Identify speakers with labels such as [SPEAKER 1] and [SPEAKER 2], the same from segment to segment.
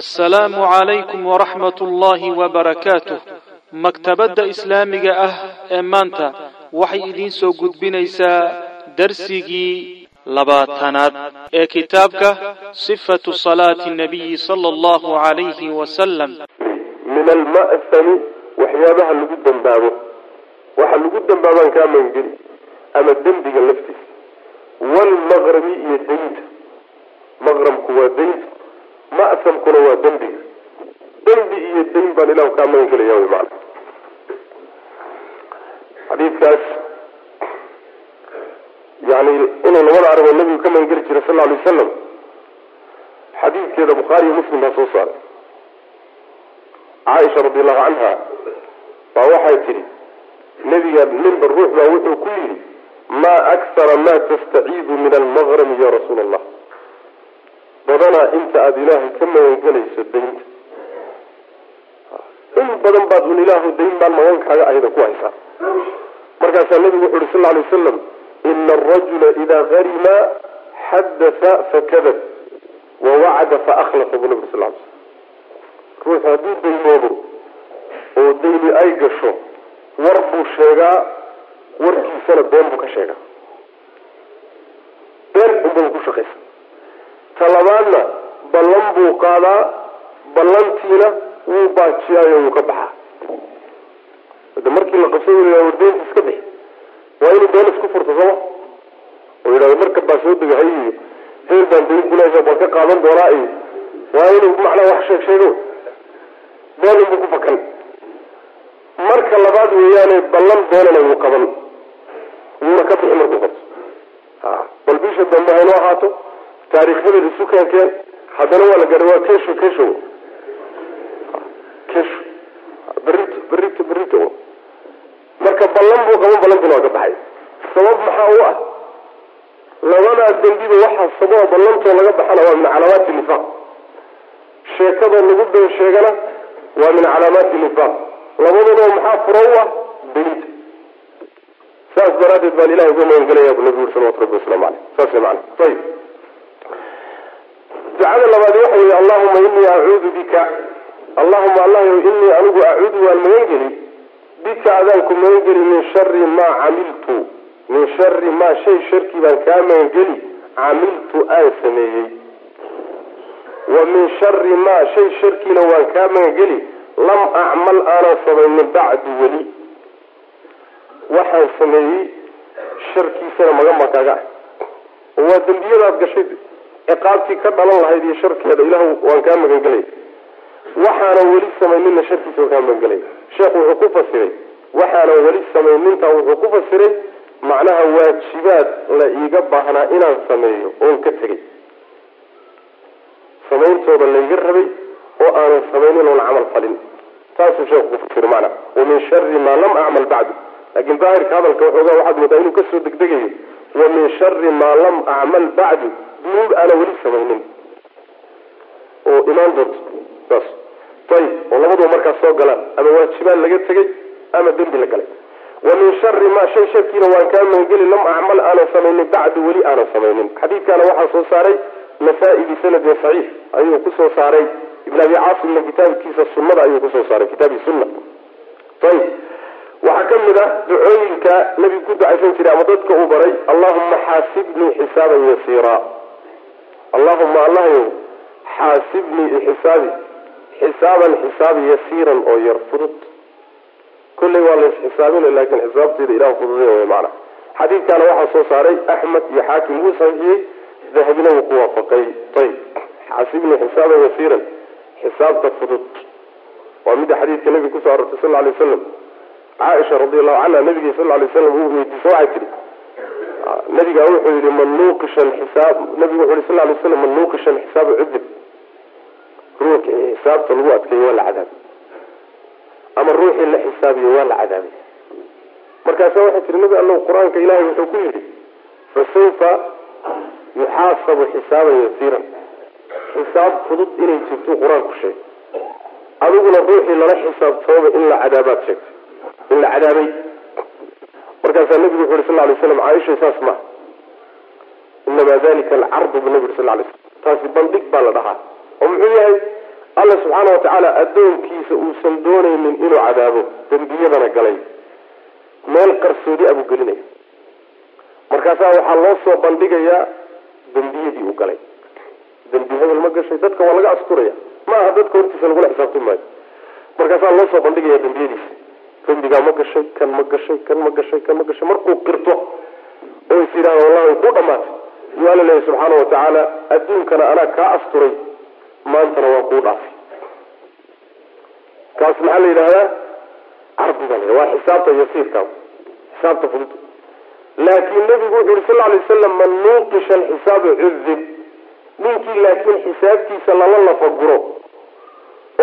[SPEAKER 1] assalaamu calaykum waraxmat ullaahi wabarakaatuh maktabadda islaamiga ah ee maanta waxay idiin soo gudbinaysaa darsigii labaatanaad ee kitaabka sifatu salaati nabiyi sala allahu calayhi wasalam
[SPEAKER 2] min alma'sami waxyaabaha lagu dembaabo waxa lagu dembaabaan kaa magangeli ama dembiga laftiisa. Waalmaqrabi iyo daynta. Maqrabku waa daynta ma'samkuna waa dembiga dembi iyo dayn baan ilahu kaa magan gelaya wy maana xadiidkaas yani inuu labada arrimood nabigu ka magan geli jiray sal alay wasalam xadiidkeeda bukhaari iyo muslim baa soo saaray. Caaisha radi allahu canha baa waxay tidhi nebiga ninba ruux baa wuxuu ku yidhi maa aksara ma tastaciidu min almaqrami ya rasuula allah badanaa inta aada ilaahay ka magangelayso daynta. In badan baad un ilaahu dayn baan magankaaga ahayda ku haysaa. Markaasaa nabigu wuxu uhi sal lay wasalam ina arajula idaa harima xadatha fakadab wawacada faakhlafa buu nabi sal ly slam ruux hadduu daymoobo oo dayni ay gasho war buu sheegaa warkiisana been buu ka sheegaa. Been unbau ku shaqaysa talabaadna ballan buu qaadaa ballantiina wuu baajiyaayo wuu ka baxaa. Markii la qabso wardeynta iska bixi waa inuu been isku furto sooma oo yidhahdo markab baa soo degahay iyo heer baan dayn kuleesha baan ka qaadan doonaa iyo waa inuu macnaa wax sheeg sheego. Been unbuu ku fakan marka labaad weeyaane ballan beenana wuu qaban. Wuuna ka bixi markuu qabto. Bal bisha dambe haynoo ahaato taariikhyada isu keenkeen haddana waa la gaadhay waa kesho kesho kesho berito berito berito marka ballan buu qaban ballantina waa ka baxay. Sabab maxaa u ah? Labadaas dembiba waxaa sababa ballantoo laga baxana waa min calaamaati nifaaq. Sheekadoo lagu been sheegana waa min calaamaati nifaaq. Labadunoo maxaa furo u ah? Daynta saas daraadeed baan ilahay uga magan gelaya bu nabi uri salawatu rabbi waslamu aleyh saas mana ayib ducada labaad waxa yihi allahuma inii acuudu bika. Allahuma allahyow inii anigu acuudu waan magan geli bika adaanku magan geli min shari maa camiltu. Min shari maa shay sharkii baan kaa magan geli camiltu aan sameeyey. Wa min shari maa shay sharkiina waan kaa magan geli lam acmal aanan samaynin bacdu weli. Waxaan sameeyey sharkiisana ah oo waa dembiyadaad gashay ciqaabtii ka dhalan lahayd iyo sharkeeda ilahu waan kaa magan gelaya waxaanan weli samayninna sharkiisa waan kaa magan gelaya sheekhu wuxuu ku fasiray waxaanan weli samaynintaa wuxuu ku fasiray macnaha waajibaad la iiga baahnaa inaan sameeyo oon ka tegay samayntooda layga rabay oo aanan samaynin oon camal falin taasuu sheekhu ku fasira macna wa min shari maa lam acmal bacdu. Laakiin daahirka hadalka waxoogaa waxaad moodaa inuu ka soo degdegayo wa min shari maa lam acmal bacdu dunuub aanan weli samaynin. Oo imaan doonto. Saas ayib oo labaduba markaas soo galaan. Ama waajibaad laga tegay ama dembi la galay. Wa min shari maa shay sharkiina waan kaa magangeli lam acmal aanan samaynin bacdu weli aanan samaynin. Xadiidkaana waxaa soo saaray nasaa-i saxiix. Ayuu ku soo saaray. Ibn abi caasimna kitaabkiisa sunnada ayuu ku soo saaray kitaabi sunna. Ayib waxaa ka mid ah ducooyinka nabigu ku ducaysan jiray ama dadka uu baray allahuma xaasibnii xisaaban yasiira. Allahuma allahyow xaasibnii ixisaabi xisaaban xisaab yasiiran oo yar fudud. Kulley waa la isxisaabina laakin xisaabteeda ilah fududay wy macana xadiidkaana waxaa soo saaray axmed iyo xaakim wuu saxiixiyey dahabina wuu ku waafaqay. Ayib xaasibnii xisaaban yasiiran xisaabta fudud. Waa midda xadiidka nabiga ku soo arortay sal alay wasalam caaisha radi allahu canha nabigi sal lay slam uu weydiisa waxay tihi nabigaa wuxuu yihi man nuuqisha xisaab nabigu wuxu yhi sal lay slam man nuuqisha alxisaaba cudib ruuxii xisaabta lagu adkeeyo waa la cadaabay. Ama ruuxii la xisaabiyo waa la cadaabay. Markaasa waxay tihi nabi allow qur'aanka ilahay wuxuu ku yidhi fasawfa yuxaasabu xisaaban yasiiran. Xisaab fudud inay jirto qur'aanku sheegay adiguna ruuxii lala xisaabtooba in la cadaabaad sheegtay in la cadaabay. Markaasaa nabigu wuxu yhi sal lay slam caaisha saas maha inamaa dalika alcardu bu nabi uri sal lay slam taasi bandhig baa la dhahaa. Oo muxuu yahay alla subxaana wa tacaala addoonkiisa uusan doonaynin inuu cadaabo dembiyadana galay. Meel qarsoodi abuu gelinaya. Markaasaa waxaa loo soo bandhigayaa dembiyadii uu galay. Dembi hebel ma gashay dadka waa laga asturaya. Ma aha dadka hortiisa lagula xisaabtami maayo. Markaasaa loo soo bandhigaya dembiyadiisa dembigaa ma gashay kan ma gashay kan ma gashay kan ma gashay. Markuu qirto oo is yidhahdo wallahi ku dhamaatay. Yuu alla leeyahy subxaana wa tacaala adduunkana anaa kaa asturay maantana waa kuu dhaafay. Kaas maxaa la yidhahdaa cardiga la waa xisaabta yasiirka. Xisaabta fudud. Laakiin nabigu wuxu yuri sal alay wasalam man nuuqisha alxisaabu cudib ninkii laakiin xisaabtiisa lala lafaguro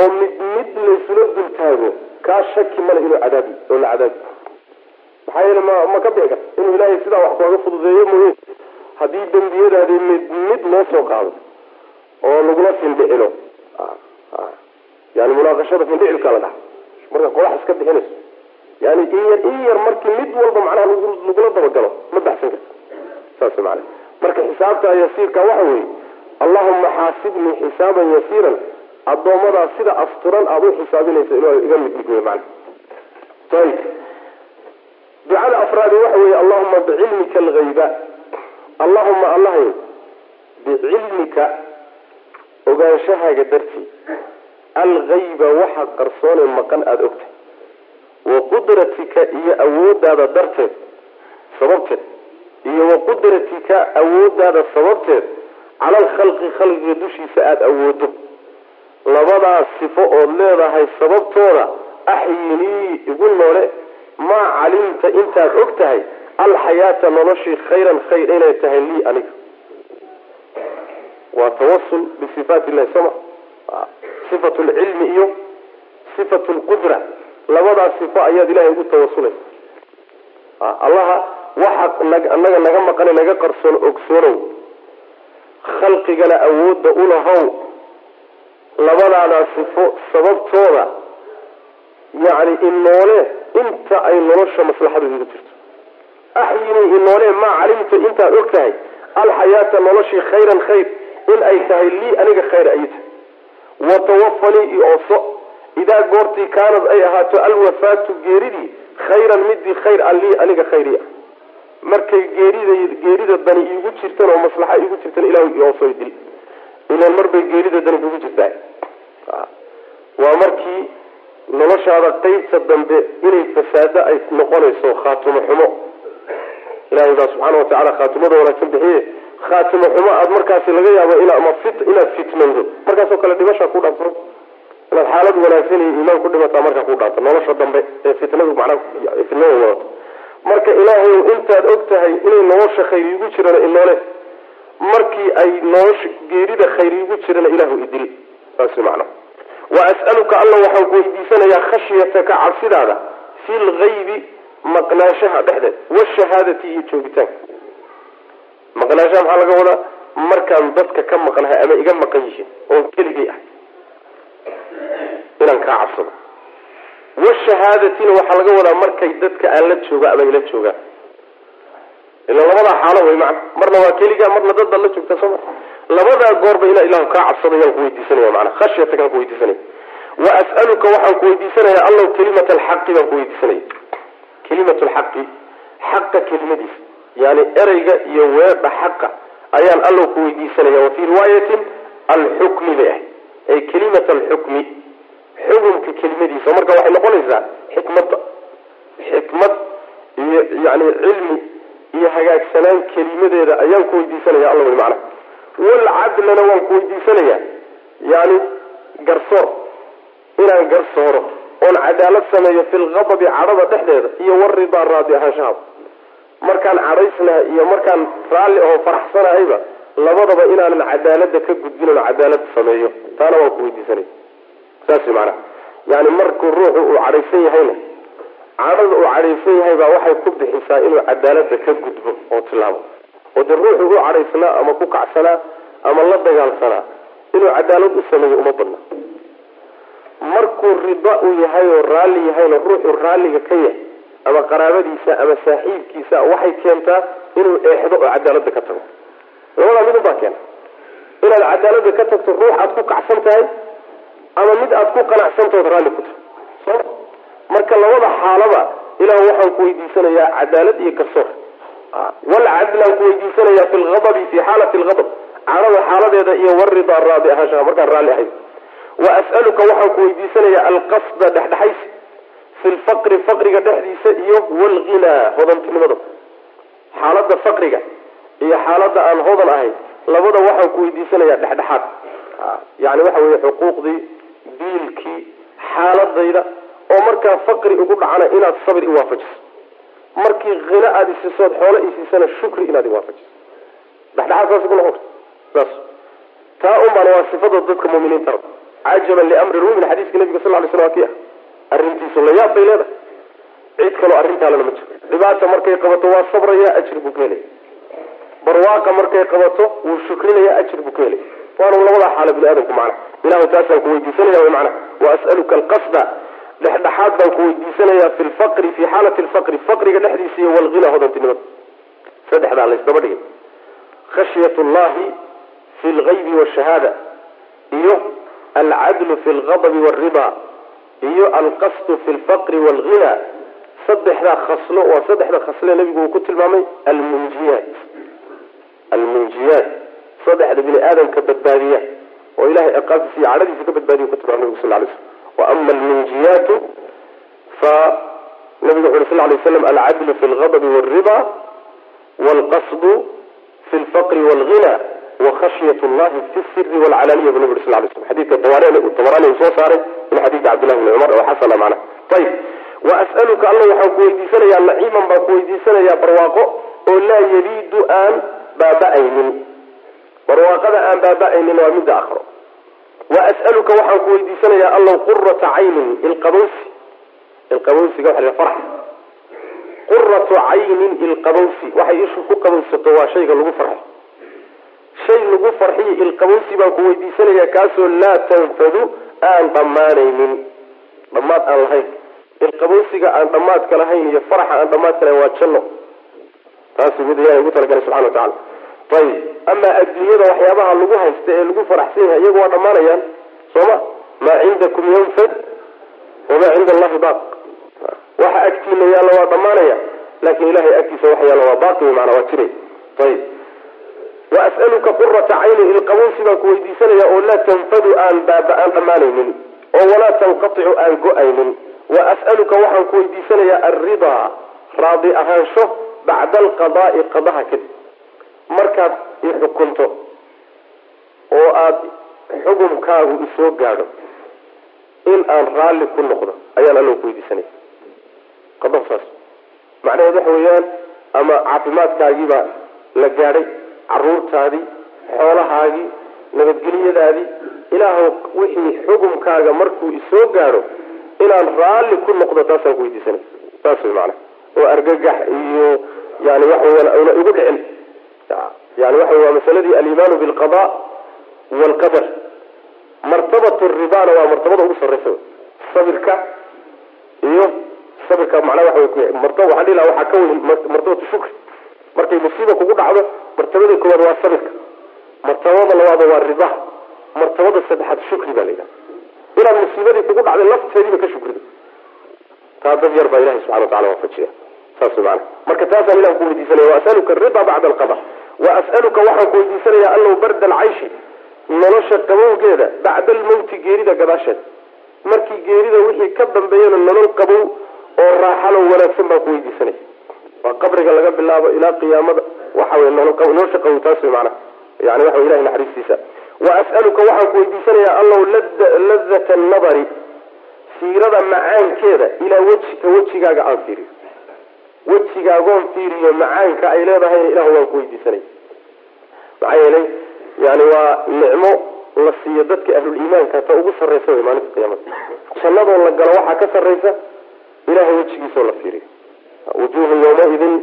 [SPEAKER 2] oo mid mid laysula dultaago kaa shaki male inuu cadaabi oo la cadaabi maxaa yeele ma ma ka bixi karta inuu ilaahay sidaa wax kooga fududeeyo mooye. Haddii dembiyadaadi mid mid loo soo qaado oo lagula findhicilo yani munaaqashada findhicilka la dhaha marka qodax iska bixinayso yani in yar in yar markii mid walba macnaha lagula dabagalo ma baxsan karta saas maana marka xisaabta yasiirka waxa weeye allahuma xaasibnii xisaaban yasiiran addoomadaa sida asturan aada u xisaabinaysa ilo iga mid wey mana ayib ducada afraadi waxa weeye allahuma bicilmika alghayba. Allahuma allahay bicilmika ogaanshahaaga dartii. Alghayba waxa qarsoonee maqan aada ogtahay wa qudratika iyo awoodaada darteed sababteed. Iyo wa qudratika awoodaada sababteed cala alkhalqi khalqiga dushiisa aada awoodo labadaas sifo ood leedahay sababtooda axyinii igu noole maa calimta intaad og tahay alxayaata noloshii khayran khayr inay tahay lii aniga. Waa tawasul bisifaat illahi sama sifatu lcilmi iyo sifatu lqudra labadaas sifo ayaad ilahay ugu tawasulaysa allaha waxa anaga naga maqane naga qarsoon ogsoonow khalqigana awoodda ulahow labadaadaa sifo sababtooda yacni inoole inta ay nolosha maslaxadu iga jirto. Axyinii inoole maa calimta intaad og tahay alxayaata noloshii khayran khayr in ay tahay lii aniga khayr ay tahay. Watawafanii iooso idaa goortii kaanad ay ahaato alwafaatu geeridii khayran midii khayr a lii aniga khayri markay geerida geerida dani iigu jirtan oo maslaxa iigu jirtan ilahu iooso dil. Ilaan marbay geerida dani kugu jirtaa waa markii noloshaada qeybta dambe inay fasaado ay noqonayso khaatimo xumo. Ilahay baa subxaana watacala khaatimada wanaagsan bixiye khaatimo xumo aada markaasi laga yaabo inaad fitnando. Markaasoo kale dhimashaa ku dhaafto. Inaad xaalad wanaagsan iyo iimaan ku dhimataa markaa ku dhaafto. Nolosha dambe ee fitnadu manaa fitnada wadato marka ilaahay intaad og tahay inay nolosha khayr iigu jirana inoole markii ay nolosha geerida khayr iigu jirana ilaahu idil. Saas macna wa as'aluka alla waxaan ku weydiisanayaa khashyataka cabsidaada fi lgaybi maqnaanshaha dhexdeed washahaadati iyo joogitaanka. Maqnaanshaha maxaa laga wadaa? Markaan dadka ka maqnahay ama iga maqan yihiin oon keligay ah inaan kaa cabsado. Washahaadatina waxaa laga wadaa markay dadka aan la jooga ama ila joogaan. Ila labadaa xaalo way macna marna waa keliga marna dad baad la joogtaa soo ma labadaa goorba inaa ilahu kaa cabsadayaan ku weydiisanaya mana khashyatakaan ku weydiisanaya. Wa as'aluka waxaan ku weydiisanaya allow kelimata alxaqi baan ku weydiisanaya. Kelimatu lxaqi xaqa kelimadiisa yani ereyga iyo weedha xaqa ayaan allow ku weydiisanaya. Wa fii riwaayatin alxukmi bay ahay ay kelimat alxukmi xukumka kelimadiisa. Marka waxay noqonaysaa xikmadda xikmad iyo yani cilmi iyo hagaagsanaan kelimadeeda ayaan ku weydiisanaya alla wy macnaha walcadlana waan ku weydiisanaya yani garsoor. Inaan garsooro. Oon cadaalad sameeyo fi lqadabi cadhada dhexdeeda iyo waridaa raadi ahaanshaha markaan cadhaysnaha iyo markaan raalli oo faraxsanahayba labadaba inaanan cadaalada ka gudbin oon cadaalad sameeyo. Taana waan ku weydiisanaya saas maanaa yani markuu ruuxu uu cadhaysan yahayna cadhada uu cadhaysan yahay baa waxay ku bixisaa inuu cadaalada ka gudbo oo tilaabo oo dee ruuxu u cadhaysanaa ama ku kacsanaa ama la dagaalsanaa inuu cadaalad u sameeyo uma badna. Markuu rida uu yahay oo raalli yahayna ruuxu raalliga ka yahay ama qaraabadiisa ama saaxiibkiisa waxay keentaa inuu eexdo oo cadaalada ka tago. Labadaa midun baa keena. Inaad cadaalada ka tagto ruux aad ku kacsan tahay ama mid aad ku qanacsantood raalli ku tahay. Soo marka labada xaalaba ilah waxaan ku weydiisanayaa cadaalad iyo garsoor walcadlaan ku weydiisanayaa fi ladabi fi xaalati lgadab cadhada xaaladeeda iyo waridaa raadi ahaanshaha markaan raalli ahayn. Wa as'aluka waxaan ku weydiisanayaa alqasda dhexdhexaysi fi lfaqri faqriga dhexdiisa iyo walghinaa hodantinimada. Xaalada faqriga iyo xaalada aan hodan ahayn labada waxaan ku weydiisanayaa dhexdhexaad. Yani waxa weeye xuquuqdii biilkii xaaladayda oo markaa faqri ugu dhacana inaad sabr iwaafajiso markii hino aada isiisood xoolo isiisana shukri inaad iwaafajiso dhexdhexaad saas ku noqon saas. Taa un waa sifada dadka muminiinta cajaban liamri rumin xadiiska nabiga sal slam waa ki ah. Arrintiisu la bay leedahay. Cid kaloo arrintaalana ma jiro. Dhibaata markay qabato waa sabraya ajir buu ka helaya barwaaqa markay qabato wuu shukrinaya ajir buu ka helaya waana labadaa xaalo bini aadamku macna. Ilahu taasaan ku weydiisanaya wy macna. Wa as'aluka alqasda dhexdhexaad baan ku weydiisanayaa fi lfaqri fi xaalati lfaqri faqriga dhexdiisa iyo walghina hodantinimada saddexdaa laysdaba dhigay khashyat llahi fi lgaybi washahaada iyo alcadlu fi lgadabi waalrida iyo alqasdu fi lfaqri waalghina saddexdaa khaslo waa saddexda khasle nabigu uu ku tilmaamay almunjiyaat. Almunjiyaat. Saddexda bini aadamka badbaadiya oo ilahay ciqaabtiisa iyo cadhadiisa ka badbaadiya ku tilmaamay nabigu sal lay slam waama almunjiyaatu fa nabigu wuxu uri sal lay slam alcadlu fi lgadabi waalrida waalqasdu fi lfaqri waalghina wakhashyat llahi fi siri walcalaniya bu nabi uri sal lay slam xadidka uu soo saaray min xadiidka cabdillahi bni cumar oo xasana macna. Ayib wa as'aluka alla waxaan ku weydiisanayaa naciiman baan ku weydiisanayaa barwaaqo oo laa yaliidu aan baaba-aynin barwaaqada aan baaba-aynin waa midda akhro wa waxaan ku weydiisanayaa allow qurata caynin ilqabowsi. Ilqabowsiga waxa la farx quratu caynin ilqabowsi. Waxay ishu ku qabowsato waa shayga lagu farxo. Shay lagu farxiyo ilqabowsi baan ku weydiisanayaa kaasoo laa tanfadu aan dhammaanaynin. Dhammaad aan lahayn. Ilqabowsiga aan dhammaadka lahayn iyo faraxa aan dhammaadka lahayn waa janno. Taasuu mid ilahay ugu talagalay subxana wa tacala ayib amaa adduunyada waxyaabaha lagu haysta ee lagu faraxsan yahay iyagu waa dhammaanayaan sooma maa cindakum yanfad wamaa cinda allahi baaq. Waxa agtiina yaalla waa dhammaanaya laakin ilahay agtiisa waxa yaalla waa baaqi wey maanaa waa jiray. Ayib wa as'aluka qurata cayni ilqabowsi baan ku weydiisanaya oo laa tanfadu aan baaba aan dhammaanaynin oo walaa tanqaticu aan go'aynin. Wa as'aluka waxaan ku weydiisanayaa alridaa raadi ahaansho bacda alqadaai qadaha kadib markaad ixukunto oo aada xukumkaagu isoo gaadho in aan raalli ku noqdo ayaan allo ku weydiisanaya qadahu saas macnaheed waxa weeyaan ama caafimaadkaagiibaa la gaadhay caruurtaadii xoolahaagii nabadgelyadaadii ilaahu wixii xukumkaaga markuu isoo gaadho inaan raalli ku noqdo taasaan ku weydiisanay. Saas way macana oo argagax iyo yani waxa weyaan una igu dhicin yani waxa waa masaladii alimaanu bilqada waalqadar martabatu ridana waa martabada ugu sarreysa sabirka iyo sabirka macnaa waxa wey martaba waxaan waxaa ka weyn martabatu shukri markay musiiba kugu dhacdo martabada koowaad waa sabirka martabada labaada waa ridaha martabada saddexaad shukri baa la yidhaha inaad musiibadii kugu dhacday lafteediiba ka shukrido taa dad yar baa ilahi subxana watacala waafajiya saas way maana marka taasaan ilah ku weydiisanaya wa as'aluka bacda alqada wa as'aluka waxaan ku weydiisanaya allow barda alcayshi nolosha qabowgeeda bacda almawti geerida gadaasheed. Markii geerida wixii ka dambeeyana nolol qabow oo raaxalo wanaagsan baan ku weydiisanaya waa qabriga laga bilaabo ilaa qiyaamada. Waxa wey nolosha qabow taas way maana yani waxa wey ilahi naxariistiisa. Wa as'aluka waxaan ku weydiisanayaa allow ladata annadari fiirada macaankeeda ilaa wejika wejigaaga aan fiiriyo. Wejigaagoon fiiriyo macaanka ay leedahayna ilahu waan ku weydiisanaya maxaa yeelay yani waa nicmo la siiyo dadka ahluliimaanka ta ugu sarreysa wey maalinta qiyaamada jannadoo la galo waxaa ka sarreysa ilahay wejigiisoo la fiiriyo. Wujuhu yawmaidin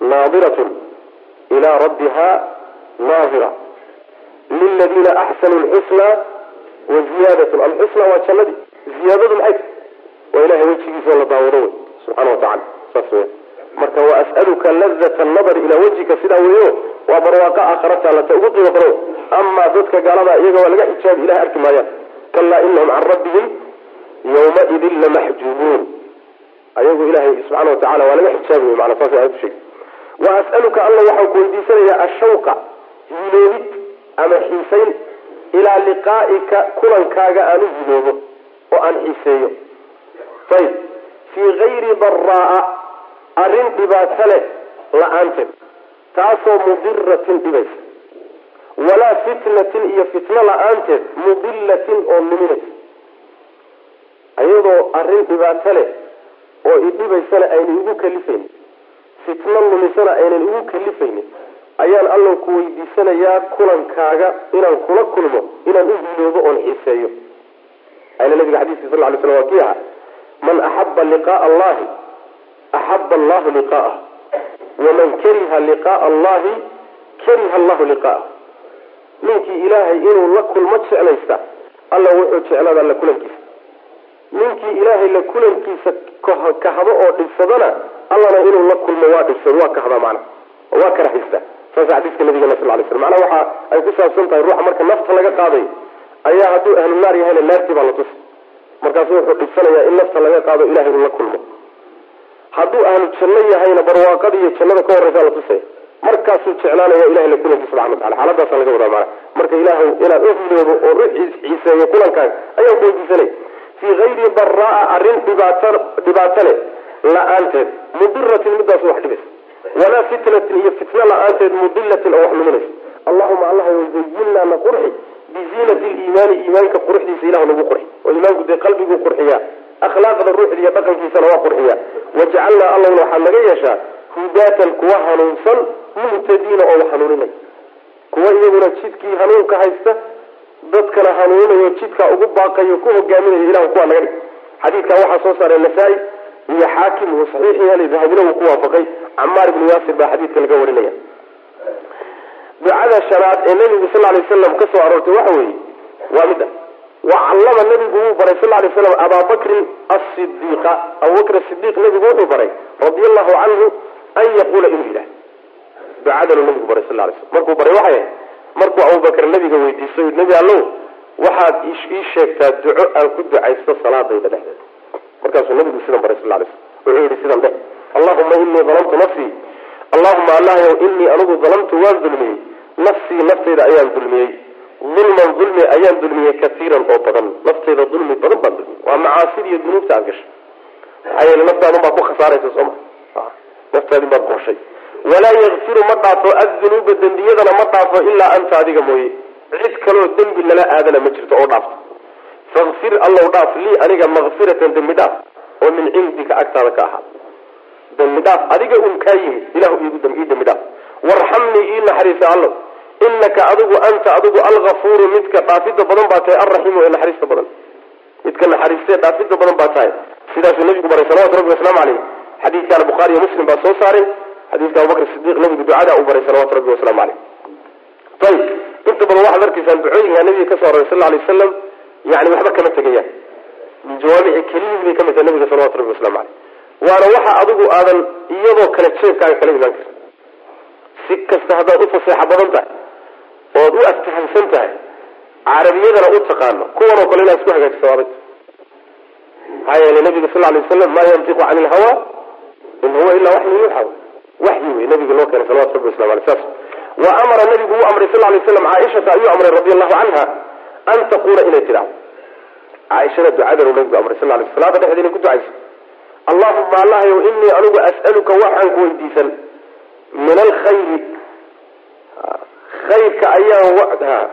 [SPEAKER 2] naadiratun ilaa rabbiha naadira liladiina axsanuu lxusna wa ziyaadatun alxusna waa jannadii ziyaadadu maxay? Waa ilahay wejigiisoo la daawado wey subxana wa tacala saas weya marka wa as'aluka ladata annadar ilaa wejhika sidaa weeyo waa barwaaqo aakhara taallata ugu qiimo badan amaa dadka gaalada iyaga waa laga xijaabi ilahay arki maayaan kalaa inahum can rabbihim yawmaidin lamaxjuubuun ayagu ilahay subxana wa tacala waa laga xijaabay mana saas aayaddu sheegay wa as'aluka alla waxaan ku weydiisanayaa ashawqa hiloobid ama xiisayn ilaa liqaa'ika kulankaaga aan u hiloobo oo aan xiiseeyo. Ayb fii gayri daraa arrin dhibaato leh la'aanteed taasoo mudiratin dhibaysa walaa fitnatin iyo fitno la'aanteed mudilatin oo luminaysa ayadoo arrin dhibaato leh oo idhibaysana aynan igu kalifaynin fitno lumisana aynan igu kalifaynin ayaan allan ku weydiisanayaa kulankaaga inaan kula kulmo inaan u hiloobo oon xiiseeyo. Ayna nabiga xadiiska sal ly slam waa kii ahaa man axaba liqaaa allahi axaba allahu liqaa'ah waman kariha liqaaa allahi kariha allahu liqaa'ah ninkii ilaahay inuu la kulmo jeclaysta alla wuxuu jeclaada la kulankiisa ninkii ilaahay la kulankiisa kahado oo dhibsadana allana inuu la kulmo waa dhibsado waa kahada macna waa karaxista saas xadiiska nabigena sal lay slam macnaha waxa ay ku saabsan tahay ruuxa marka nafta laga qaadayo ayaa hadduu ahlu naar yahayna naartii baa la tusi markaasu wuxuu dhibsanayaa in nafta laga qaado ilahay uu la kulmo hadduu ahlu janno yahayna barwaaqada iyo jannada ka horreysaa la tusaya markaasuu jeclaanaya ilahay la kulankiisa subxana wa tacala xaaladaasaa laga wadaa maana marka ilaahu inaad u hiloobo oo u xiiseeyo kulankaaga ayaan ku weydiisanay fii gayri daraa arrin dhibaato leh la'aanteed mudiratin midaasu wax dhibaysa walaa fitnatin iyo fitno la'aanteed mudilatin oo wax luminaysa allahuma allah zayinna na qurxi. Biziinati liimaani iimaanka quruxdiisa ilah nagu qurxi. Oo iimaanku dee qalbiguu qurxiyaa akhlaaqda ruuxda iyo dhaqankiisana waa qurxiyaa wajcalnaa allahna waxaad naga yeeshaa hudaatan kuwa hanuunsan muhtadiina oo wax hanuuninay. Kuwa iyaguna jidkii hanuunka haysta dadkana hanuuninayo jidkaa ugu baaqayo ku hogaaminayo ilahu kuwaa naga dhig xadiidkaa waxaa soo saaray nasaa-i iyo xaakim uu saxiix yeelay dahabina uu ku waafaqay. Camaar ibnu yaasir baa xadiidka laga warinaya. Ducada shanaad ee nabigu sal lay wasalam ka soo aroortay waxa weeye waa midda wa callama nabigu wuu baray sal lay slam abaabakrin asidiiqa abubakr asidiiq nabigu wuxuu baray radia allahu canhu an yaquula inuu yidhah ducadanu nabigu baray sal lay slam. Markuu baray waxay ahayd markuu abubakr nabiga weydiisto nebi allow waxaad ii sheegtaa duco aan ku ducaysto salaadayda dhexdeeda markaasuu nabigu sidan baray sal lay slam. Wuxuu yihi sidan dheh allahuma inii dalamtu nafsii allahuma allahyow inii anigu dalamtu waan dulmiyey nafsii naftayda ayaan dulmiyey dulman dulmi ayaan dulmiyey kaiiran oo badan. Naftayda dulmi badan baan dulmiyey waa macaasida iyo dunuubta aad gashay. Maxaa yeele naftaadun baad ku khasaaraysa sooma naftaadin baad qorshay walaa yakfiru ma dhaafo addunuuba dembiyadana ma dhaafo ilaa anta adiga mooye. Cid kaloo dembi lala aadana ma jirto oo dhaafto. Fakfir allow dhaaf lii aniga makfiratan dembi dhaaf oo min cindika agtaada ka ahaa. Dembi dhaaf adiga un kaa yimid ilahu ii dembi dhaaf. Warxamnii ii naxariisa allow inaka adigu anta adigu algafuuru midka dhaafida badan baa tahay alraxiimu ee naxariista badan. Midka naxariistee dhaafida badan baa tahay. Sidaasuu nabigu baray salawatu rabbi wasalaamu caleyh xadiidkaana bukhaari iyo muslim baa soo saaray. Xadiiska abubakr sidiq nabigu ducada uu baray salawatu rabbi wasalaamu caleyh ayib inta badan waxaad arkaysaan ducooyinka nabiga ka soo aroray sal alay wasalam yani waxba kama tegayaan. Min jawaamici kelimihi bay ka mid tahay nabiga salawatu rabbi waslamu caleyh waana waxa adigu aadan iyadoo kale jeebkaaga kala imaan karin. Si kasta haddaad u faseexo badan tahay ood u aftahamsan tahay carabiyadana u taqaano kuwan oo kale inaad isku hagaajiso adag maxaa yeelay nabiga sal lay wasalam maa yantiqu cani ilhawa in huwa ilaa waxyu yuuxa waxyi wey nabiga loo keenay salawatu rabbi waslamu aleyh saas. Wa amara nabigu uu amray sal lay slam caaishata ayuu amray radi allahu canha an taqula inay tidhahdo caaishada ducadanu nabigu amray sal lay salaada dhexdeeda inay ku ducayso. Allahuma allahyow inii anigu as'aluka waxaan ku weydiisan. Min alkhayri khayrka ayaan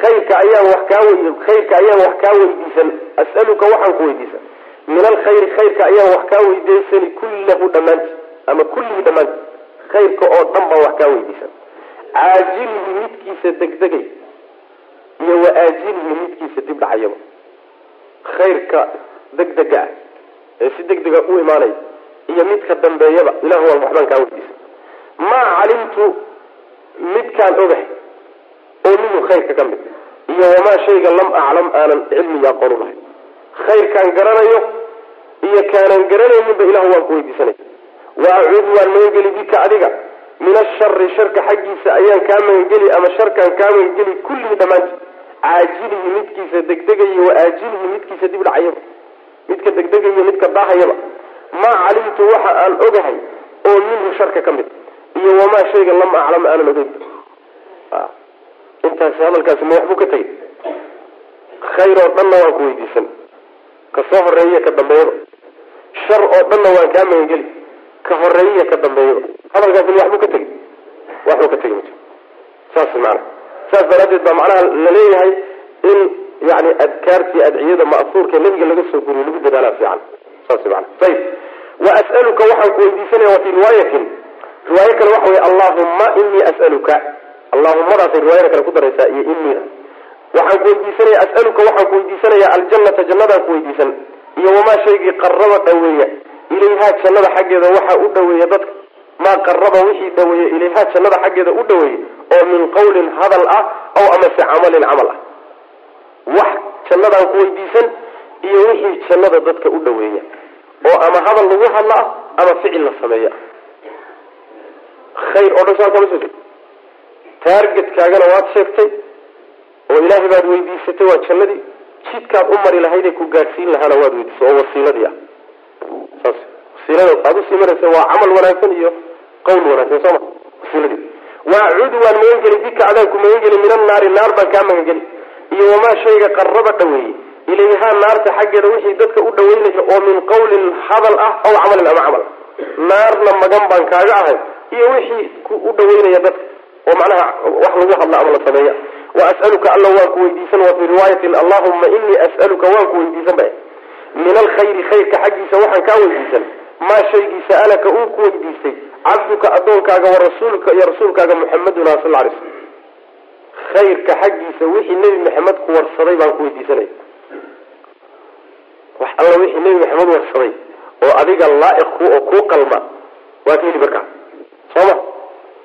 [SPEAKER 2] khayrka ayaan wax kaa wey khayrka ayaan wax kaa weydiisan. As'aluka waxaan ku weydiisan. Min alkhayri khayrka ayaan wax kaa weydiisani kullahu dhammaanti ama kullihi dhammaanti khayrka oo dhan baan wax kaa weydiisan. Caajilihi midkiisa degdegay iyo wa aajilihi midkiisa dib dhacayaba khayrka degdega ah ee si degdega u imaanaya iyo midka dambeeyaba ilahu waan waxbaan kaa weydiisan. Maa calimtu midkaan ogahay oo minhu khayrka ka mid iyo wamaa shayga lam aclam aanan cilmiga aqoon u lahay khayrkaan garanayo iyo kaanan garanayninba ilahu waan ku weydiisanay wa acuudu waan magangeli bika adiga. Min ashari sharka xaggiisa ayaan kaa magangeli ama sharkaan kaa magangeli kullihi dhammaanti caajilihi midkiisa degdegaya wa aajilihi midkiisa dib dhacayaba midka degdegaya midka daahayaba maa calimtu waxa aan ogahay oo minhu sharka ka mid iyo wamaa shayga lam aclama aanan ogeyn. Intaasi hadalkaasi ma waxbuu ka tegay khayr oo dhanna waan ku weydiisan. Ka horreeya ka dambeeyaba shar oo dhanna waan kaa magangeli ka horreeya ka dambeeyaba hadalkaasi ma waxbuu ka tegay waxbuu ka tegay saas maana saas daraaddeed baa macnaha la leeyahay in yani adkaartii adciyada ma'suurka nabiga laga soo guriyo lagu dadaalaa fiican. Saas mana ayib wa as'aluka waxaan ku weydiisanaya wa fii riwaayatin riwaayo kale waxa wey allahuma inii as'aluka. Allahumadaasay riwaayada kale ku daraysaa iyo inii waxaan ku weydiisanaya as'aluka waxaan ku weydiisanaya aljannata jannadaan ku weydiisan. Iyo wamaa shaygii qaraba dhaweeya. Ilayhaa jannada xaggeeda waxaa u dhaweeya dadka maa qaraba wixii dhaweeya. Ilayhaa jannada xaggeeda u dhaweeya oo min qawlin hadal ah aw amase camalin camal ah. Wax jannadaan ku weydiisan iyo wixii jannada dadka u dhaweeya oo ama hadal lagu hadla ah ama ficil la sameeya khayr oo dhan saa kama soo jeed taargetkaagana waad sheegtay oo ilaahay baad weydiisatay waa jannadii. Jidkaad u mari lahayd ee ku gaadhsiin lahaana waad weydiisay oo wasiiladii ah. Saas wasiilada aad u sii maraysa waa camal wanaagsan iyo qawl wanaagsan soo ma? Wasiiladii. Waacuudu waan magan geli bika adaan ku magan geli min annaari naar baan kaa magan geli iyo wamaa shayga qaraba dhaweeyey. Ilayhaa naarta xaggeeda wixii dadka u dhaweynaya oo min qawlin hadal ah aw camalin ama camal. Naarna magan baan kaaga ahay iyo wixii u dhaweynaya dadka oo macnaha wax lagu hadla ama la sameeya. Wa as'aluka alla waan ku weydiisan wa fii riwaayatin allahuma inii as'aluka waan ku weydiisan ba min alkhayri khayrka xaggiisa waxaan kaa weydiisan. Maa shaygii sa'alaka uu ku weydiistay. Cabduka addoonkaaga wa rasuulka iyo rasuulkaaga muxamaduna sal ly slm khayrka xaggiisa wixii nebi maxamed ku warsaday baan ku weydiisanaya wax alla wixii nebi maxamed warsaday oo adiga laa'iq ku oo kuu qalma waa ka heli markaa sooma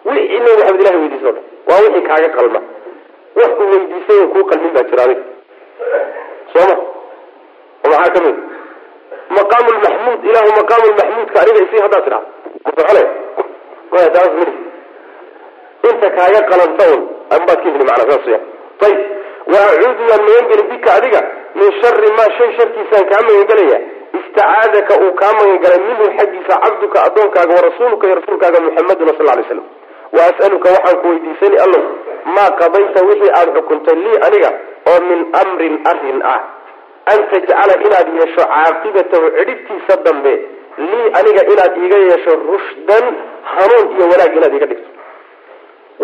[SPEAKER 2] wixii nebi maxamed ilahay weydiisa o dhan waa wixii kaaga qalma. Wax uu weydiisay kuu qalmin baa jira adiga. Sooma oo maxaa ka mid maqaamu lmaxmuud ilahu maqaamu lmaxmuudka aniga isii haddaad tidhahdo masoxole maya taas miri inta kaaga qalanta un anbaad ka heli macnaa saas ya. Ayib wa acuudu waan magangeli bika adiga min shari maa shay sharkiisaan kaa magangelaya istacaadaka uu kaa magangalay minhu xaggiisa cabduka addoonkaaga wa rasuuluka iyo rasuulkaaga muxamaduna sal lay slam wa as'aluka waxaan ku weydiisani allow maa qadayta wixii aada xukuntay lii aniga oo min amrin arrin ah. An tajcala inaad yeesho caaqibatahu cidhibtiisa dambe lii aniga inaad iiga yeesho rushdan hanuun iyo wanaag inaad iiga dhigto.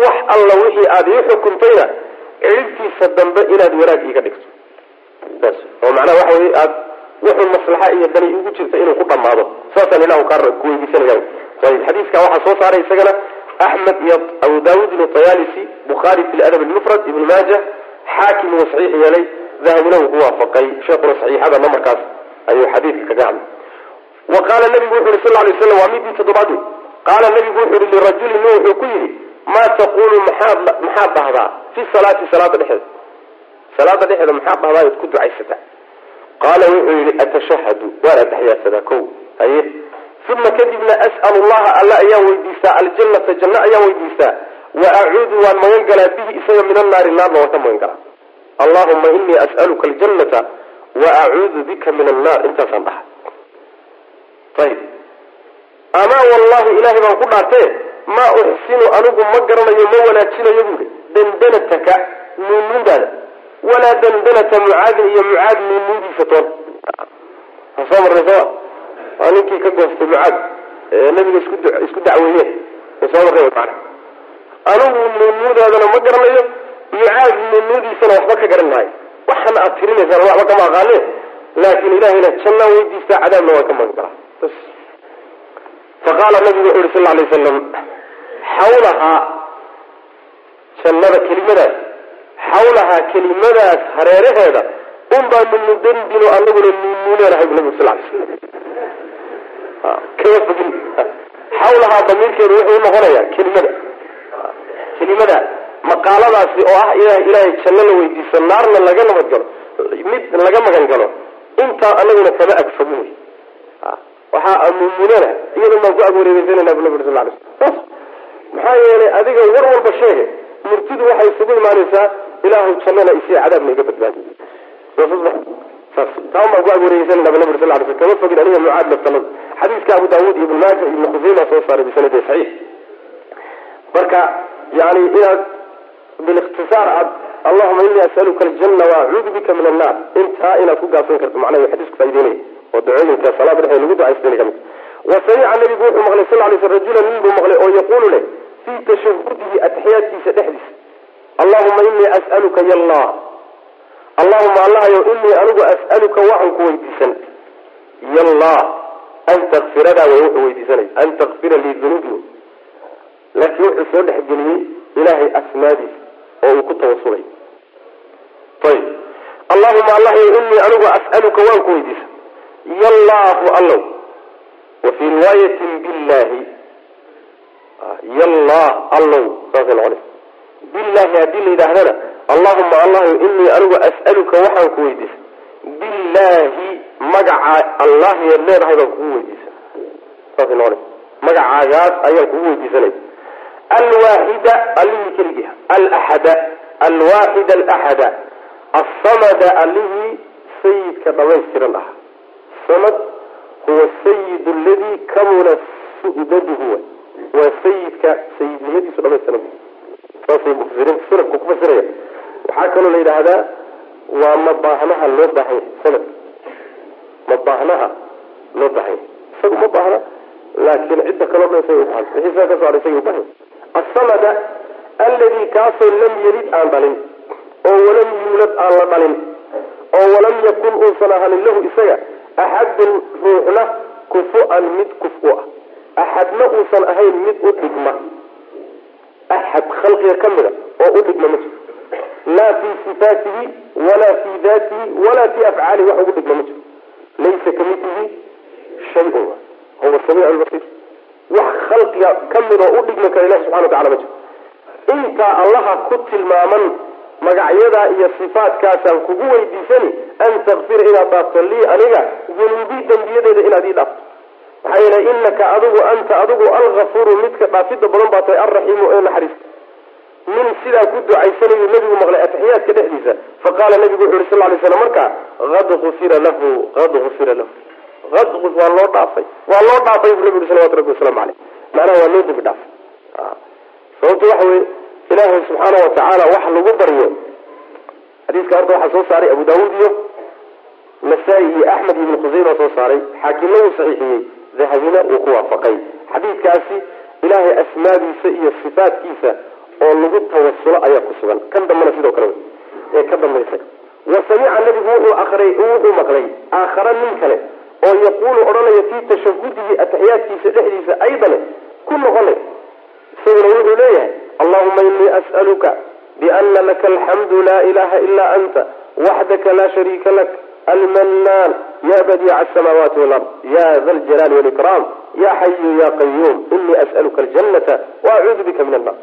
[SPEAKER 2] Wax alla wixii aada ii xukuntayna cidhibtiisa dambe inaad wanaag iiga dhigto. Oo macnaha waxa wey aad wuxuu maslaxa iyo dani ugu jirta inuu ku dhamaado saasaan ilahu kaa ku weydiisanaya ayib xadiiska waxaa soo saaray isagana axmed iyo abu daawud ibnu tayalisi bukhaari fi ladab almufrad ibn maaja xaakim uu saxiix yeelay dahabina uu ku waafaqay. Sheekuna saxiixada namarkaas ayuu xadiidka kaga hadlay. Wa qaala nabigu wuxu yhi sal lay slam waa midii toddobaad wey qaala nabigu wuxu yihi lirajulin nin wuxuu ku yidhi maa taqulu maxaad maxaad dhahdaa fi salaati salaada dhexeeda salaada dhexeeda maxaad dhahdaa oad ku ducaysataa qaala wuxuu yihi atashahadu waan ataxyaadsadaa ko haye uma kadibna as'al llaha alla ayaan weydiistaa aljannata janno ayaan weydiistaa wa acuudu waan magan galaa bihi isaga min annaari naarna waan ka magan galaa allahuma inii as'aluka aljannata wa acuudu bika min annaar intaasaan dhaha ayib amaa wallahi ilaahay baan ku dhaartee maa uxsinu anigu ma garanayo ma wanaajinayo buuhi dandanataka nuunuudaada walaa dandanata mucaadin iyo mucaad nuunuudiisa toon soo marnay sooma waa ninkii ka goostay mucaad nabiga isku isku dacweeyeen soo marnay mana anigu nuunuudaadana ma garanayo mucaad nuunuudiisana waxba ka garan maayo waxana aad tirinaysaan waxba kama aqaane laakin ilahayna jannaan weydiistaa cadaabna waan ka magan galaa bas faqaala nabigu wuxu uhi sal lay wasalam xawlahaa jannada kelimadaas xawlahaa kelimadaas hareeraheeda un baanu mudandinu anaguna nuunuuneenahay bu nabigu sal kama fogin xawlahaa damiirkeedu wuxuu unoqonayaa kelimada. Kelimada maqaaladaasi oo ah ilaahay janno la weydiiso naarna laga nabadgalo mid laga magan galo intaa anaguna kama agfogin wey waxaa nuunuunena iyadun baan ku agwareegeysanayna bu nabi sal maxaa yeelay adiga war walba sheege murtidu waxay isugu imaanaysaa ilaahu jannana isiya cadaabna iga badbaadi saas. Taan baan ku agwareegeysan naba nabig sal sl kama fogin aniga mucaad laftanada xadiiska abu daawuud allahuma inii as'aluka yallah allahuma allahayow inii anigu as'aluka waxaan ku weydiisan. Yallah an takfiradaa way wuxuu weydiisanay an takfira lii dunuubi laakiin wuxuu soo dhexgeliyey ilaahay asmaadiisa oo uu ku tawasulay ayib allahuma allahayow inii anigu as'aluka waan ku weydiisan. Yallahu allow wa fii riwaayatin billahi yallah allow saasay noqonaysa billahi haddii la yidhaahdana. Allahuma allahayow inii anigu as'aluka waxaan ku weydiisan billahi magaca allah yaad leedahay baan kugu noqonaysa. Magacaagaas ayaan kugu weydiisanay. Alwaaxida allihii keligiiha. Alaxada alwaaxida alaxada asamada allihii sayidka dhamaystiran ah. Samad huwa sayid aladii kamula su'daduhu. Waa sayidka sayidnimadiisu dhamaystiran saasay mufasiriinta ku fasiraya waxaa kaloo la yidhaahdaa waa mabaahnaha loo baahanya sanad. Mabaahnaha loo baahanya isagu ma baahna laakiin cidda kaloo dhan isaga ubaahan wixii saa ka soo haray isaga ubaahan asamada alladii kaasoo lam yelid aan dhalin oo walam yuulad aan la dhalin oo walam yakun uusan ahanin lahu isaga axadun ruuxna kufu-an mid kuf u ah. Axadna uusan ahayn mid u dhigma axad khalqiga ka mida oo u dhigma ma jiro laa fii sifaatihi walaa fii daatihi walaa fii afcaalihi wax ugu dhigma ma jiro laysa kamidlihi shay-un huwa samiic lbasiir wax khalqiga ka mid oo u dhigmi kara ilahi subxana wa tacala ma jiro intaa allaha ku tilmaaman magacyadaa iyo sifaatkaasaan kugu weydiisani an takfira inaad dhaafto lii aniga dunuubii dembiyadeeda inaad ii dhaafto maxaa yeelay inaka adigu anta adigu algafuuru midka dhaafida badan baa tahay alraxiimu ee naxariista nin sidaa ku ducaysanayu nabigu maqlay ataxiyaadka dhexdiisa faqaala nabigu wuxu yhi sal lay slam markaa ad ufira lahu ad ufira lahu. Ad waa loo dhaafay waa loo dhaafay bu nabi ui salawatu rabbi waslamu aleyh macnaha waa loo dembi dhaafay sababta waxa weye ilaahay subxaana wa wax lagu baryo xadiiska horta waxaa soo saaray abu daawuud iyo nasaa-i iyo axmed ibn khuseyma soo saaray xaakimna wuu saxiixiyey dahabina wuu ku waafaqay. Xadiidkaasi ilaahay asmaadiisa iyo sifaatkiisa oo lagu tawasulo ayaa ku sugan. Kan dambena sidoo kale ee ka dambaysa. Wa samica nabigu wuxuu akray wuxuu maqlay aakhara nin kale oo yaquulu odhanaya fii tashahudihi ataxiyaadkiisa dhexdiisa aydane ku noqonay isaguna wuxuu leeyahay allahuma inii as'aluka biana laka alxamdu laa ilaha ilaa anta waxdaka laa shariika lak almanaan ya badiica asamaawaati walard ya da ljalaali walikraam ya xayu ya qayuum inii as'aluka aljanata waacuudu bika min annar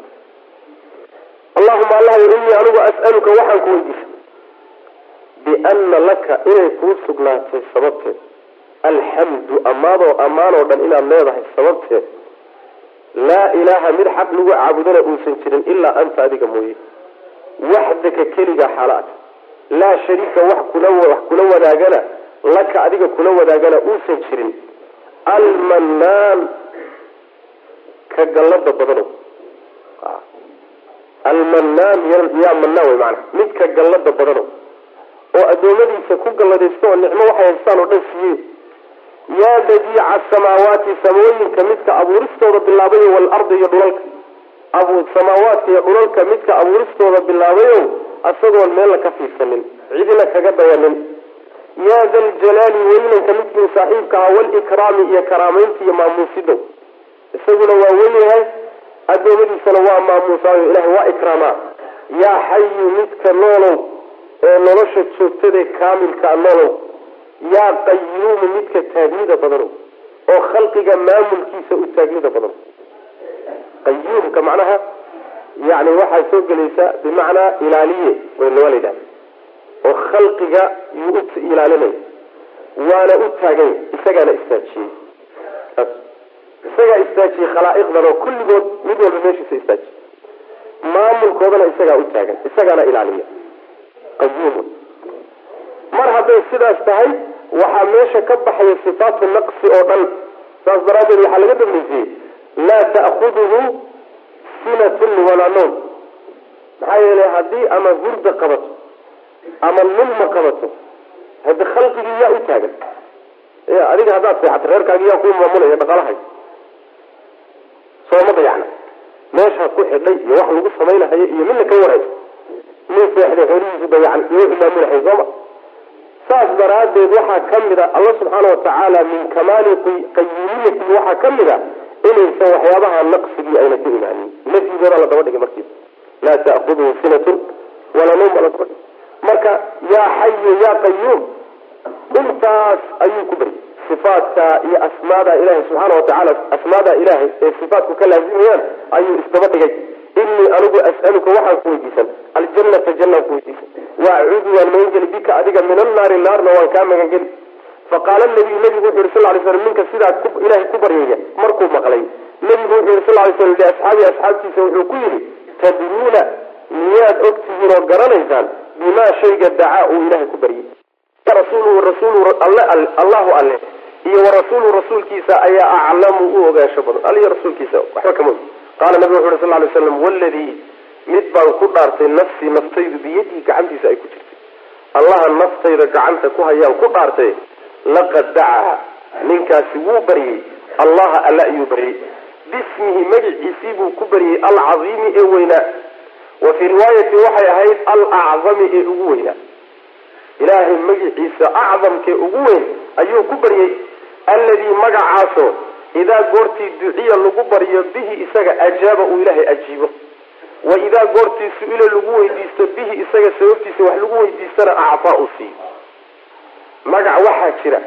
[SPEAKER 2] allahuma allah inii anigu as'aluka waxaan ku weydiisa biana laka inay kuu sugnaatay sababteed alxamdu amaadoo ammaanoo dhan inaad leedahay sababteed laa ilaaha mid xaq lagu caabudana uusan jirin ilaa anta adiga mooye waxdaka keliga xaalaad laa shariika wax kula wadaagana laka adiga kula wadaagana uusan jirin. Almanaan ka gallada badano almanaan yaa manaan wey maana midka gallada badano oo adoomadiisa ku galladaysta oo nicmo waxay haystaan oo dhan siiyey yaa badiica asamaawaati samooyinka midka abuuristooda bilaabayo waalardi iyo dhulalka. Samaawaadka iyo dhulalka midka abuuristooda bilaabayo isagoon meella ka fiirsanin. Cidina kaga dayanin yaa da ljalaali weynanka saaxiibka ahaa walikraami iyo karaamaynta iyo maamuusidow isaguna waa wen yahay adoomadiisana waa maamuusaayo. Ilahay waa ikraamaa. Yaa xayu midka noolow ee nolosha joogtadae kaamilka noolow. Yaa qayuumu midka taagnida badanow oo khalqiga maamulkiisa u taagnida badano qayuumka macnaha yani waxaa soo gelaysa bimacnaa ilaaliye waa la yidhahda oo khalqiga yuu u ilaalinaya waana u taaganya isagaana istaajiyey. Isagaa istaajiyey khalaa'iqdan oo kulligood mid walba meeshiisa istaajiye maamulkoodana isagaa u taagan isagaana ilaaliya qayuumun mar hadday sidaas tahay waxaa meesha ka baxaya sifaatu naqsi oo dhan. Saas daraaddeed waxaa laga dambeysiyey laa ta'khuduhu sinatun walaa noom maxaa yeelay haddii ama hurda qabato ama nulma qabato. Hade khalqigii yaa u taagan. Adiga haddaad seexato reerkaagi yaa kuu maamulaya dhaqaalahay. Sooma dayacna. Meeshaad ku xidhay iyo wax lagu samaynahayo iyo midna ka waray nin seexday xoolihiisu dayacan iyo wuxuu maamulahay sooma saas daraaddeed waxaa ka mid a alla subxaana watacaala min kamaali qayuumiyati waxaa ka mid a inaysan waxyaabaha naqsigii ayna ku imaanin. Nafyigoodaa la daba dhigay markiiba laa ta'khuduhu sinatun walaa nawm la daba dhigay marka yaa xayu yaa qayuum intaas ayuu ku baryay sifaadka iyo asmaada ilahay subxaana watacaala asmaada ilahay ee sifaatku ka laazimayaan ayuu isdaba dhigay. Inii anigu as'aluka waxaan ku weydiisan aljannata jannaan ku weydiisan. Waacuudu waan magangeli bika adiga min annaari naarna waan kaa magangeli faqaala nabiyu nabigu wuxu yhi sal lay slam ninka sidaa ilahay ku baryaya markuu maqlay. Nabigu wuxuu yihi sal lay slam liasxaabi asxaabtiisa wuxuu ku yidhi tadruuna miyaad ogtihiin oo garanaysaan bimaa shayga dacaa uu ilahay ku baryay allahu alle. Iyo warasuulu rasuulkiisa ayaa aclamu u ogaansho badan. Aliyo rasuulkiisa waxba kama og qaala nabigu wuxu uhi sal lay slam waladii mid baan ku dhaartay nafsii naftaydu biyadihi gacantiisa ay ku jirtay. Allaha naftayda gacanta ku hayaan ku dhaartay laqad dacaa. Ninkaasi wuu baryey allaha alle ayuu baryey bismihi magiciisii buu ku baryey alcadiimi ee weynaa wa fii riwaayati waxay ahayd alacdami ee ugu weynaa ilaahay magiciisa acdamkee ugu weyn ayuu ku baryey alladii magacaasoo idaa goortii duciya lagu baryo bihi isaga ajaaba uu ilaahay ajiibo. Wa idaa goortii su'ila lagu weydiisto bihi isaga sababtiisa wax lagu weydiistana actaa u siiyo magac waxaa jira.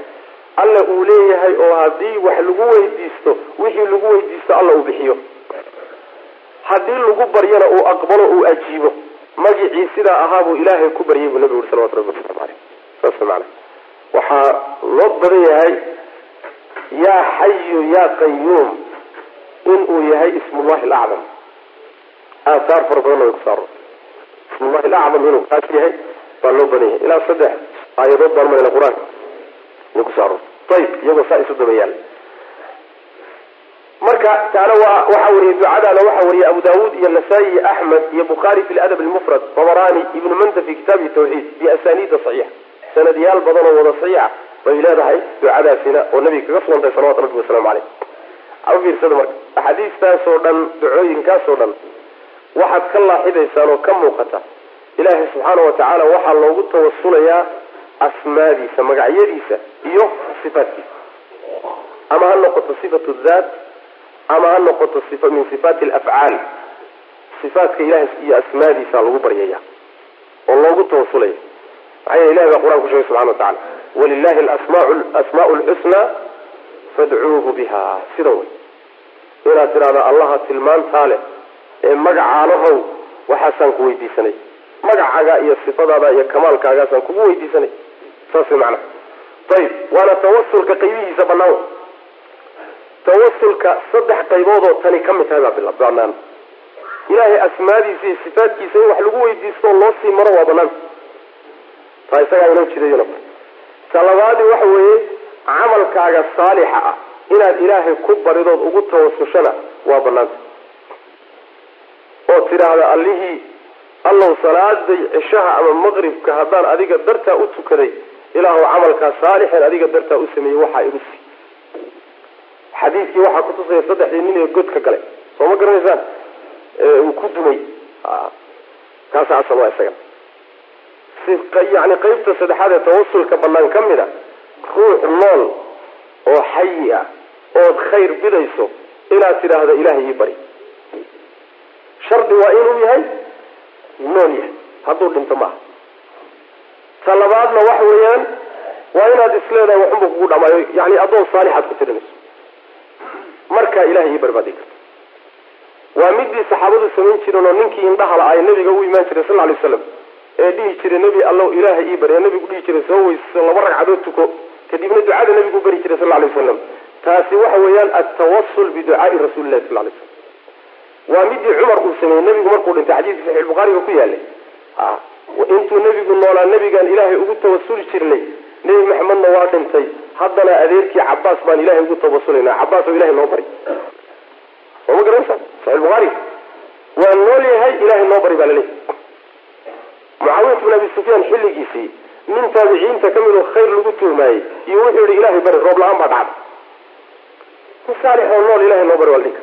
[SPEAKER 2] Alla uu leeyahay oo haddii wax lagu weydiisto wixii lagu weydiisto alla uu bixiyo haddii lagu baryana uu aqbalo uu ajiibo. Magicii sidaa ahaabuu ilaahay ku baryay buu nabigu uri salawatu rabbi waslamu aleyh saas maana waxaa loo badan yahay yaa xayu yaa qayuum inuu yahay ismullahi alacdam. Aahaar fara badanna way kusaaro ismullahi alacdam inuu kaas yahay baa loo badan yahay. Ilaa saddex aayadood baan marayna qur'aanka way kusaaro ayib iyagoo saa isu daba marka taana waxaa wariyay ducadaana waxaa wariyay abu daawuud iyo nasaa-i iyo axmed iyo bukhaari fi ladab almufrad tabarani ibnu manda fi kitaabi tawxiid biasaniida saxiixa sanadyaal badan oo wada saxiixa bay leedahay ducadaasina oo nabiga kaga sugantay salawatu rabbi wasalaamu caleyh fiirsada marka axaadiistaasoo dhan ducooyinkaasoo dhan waxaad ka laaxidaysaan oo ka muuqata ilaahay subxaana wa tacaala waxaa loogu tawasulayaa asmaadiisa magacyadiisa iyo sifaatkiisa ama ha noqoto sifatu daat ama ha noqoto min sifaati alafcaal sifaatka ilahay iyo asmaadiisa lagu baryaya oo loogu tawasulaya maxaa yeele ilahi baa qur'aan ku sheegay subxana wa tacala walilahi asmaau lxusnaa fadcuuhu biha. Sida wey inaad tidhahda allaha tilmaantaa leh ee magacaalahow waxaasaan ku weydiisanay. Magacaaga iyo sifadaada iyo kamaalkaagaasaan kugu weydiisanay. Saas way ayib waana tawasulka qaybihiisa banaan tawasulka saddex qaybood oo tani ka mid tahay baa banaan ilaahay asmaadiisa iyo sifaadkiisa in wax lagu weydiisto oo loo sii maro waa banaan taa isagaa inoo jidayn ta labaadi waxa weeye camalkaaga saalixa ah inaad ilaahay ku baridood ugu tawasushana waa banaanta oo tidhaahda allihii allow salaaday cishaha ama maqribka haddaan adiga dartaa u tukaday ilaahu camalkaa saalixen adiga dartaa u sameeyey waxaa igu sii xadiidkii waxaa kutusaya saddexdii nin ee godka galay. Soo ma garanaysaan? Uu ku dumay. Kaasa asal waa isaga. Yani qeybta saddexaad ee tawasulka banaan ka mid a ruux nool oo xayi ah ood khayr bidayso inaad tidhaahdo ilahay ii bari. Shardi waa inuu yahay nool yahay. Hadduu dhinto maaha. Ta labaadna waxa weeyaan waa inaad isleedahay waxunba kugu dhamaayo yani addoon saalixaad ku tirinayso markaa ilahay ii bari baad dhigi karta waa midii saxaabadu samayn jireen oo ninkii indhahala ay nabiga u imaan jiray sal ly slam ee dhihi jiray nebi allow ilaahay ii bari ee nabigu dhihi jiray soo weyso laba ragcadood tuko. Kadibna ducada nabigu bari jiray sal lay waslam taasi waxa weeyaan altawasul biducaai rasuuli lahi sal lay slam waa midii cumar uu sameeyey nebigu markuu dhintay xadiiska saxiix bukhaariga ku yaalay. Intuu nebigu noolaa nebigaan ilaahay ugu tawasuli jirnay nebi maxamedna waa dhintay haddana adeerkii cabaas baan ilahay ugu tawasulayna cabaas oo ilahay noo bari. Soo ma garanaysa? Saxiix bukhaari waa nool yahay ilahay noo bari baa laleeyahy mucaawiyat bin abi sufyaan xilligiisii nin taabiciinta ka mid oo khayr lagu tuhmaayey iyo wuxuu yihi ilahay bari roob la'aan baa dhacda. Ku saalix oo nool ilahay noo bari waa la dhihi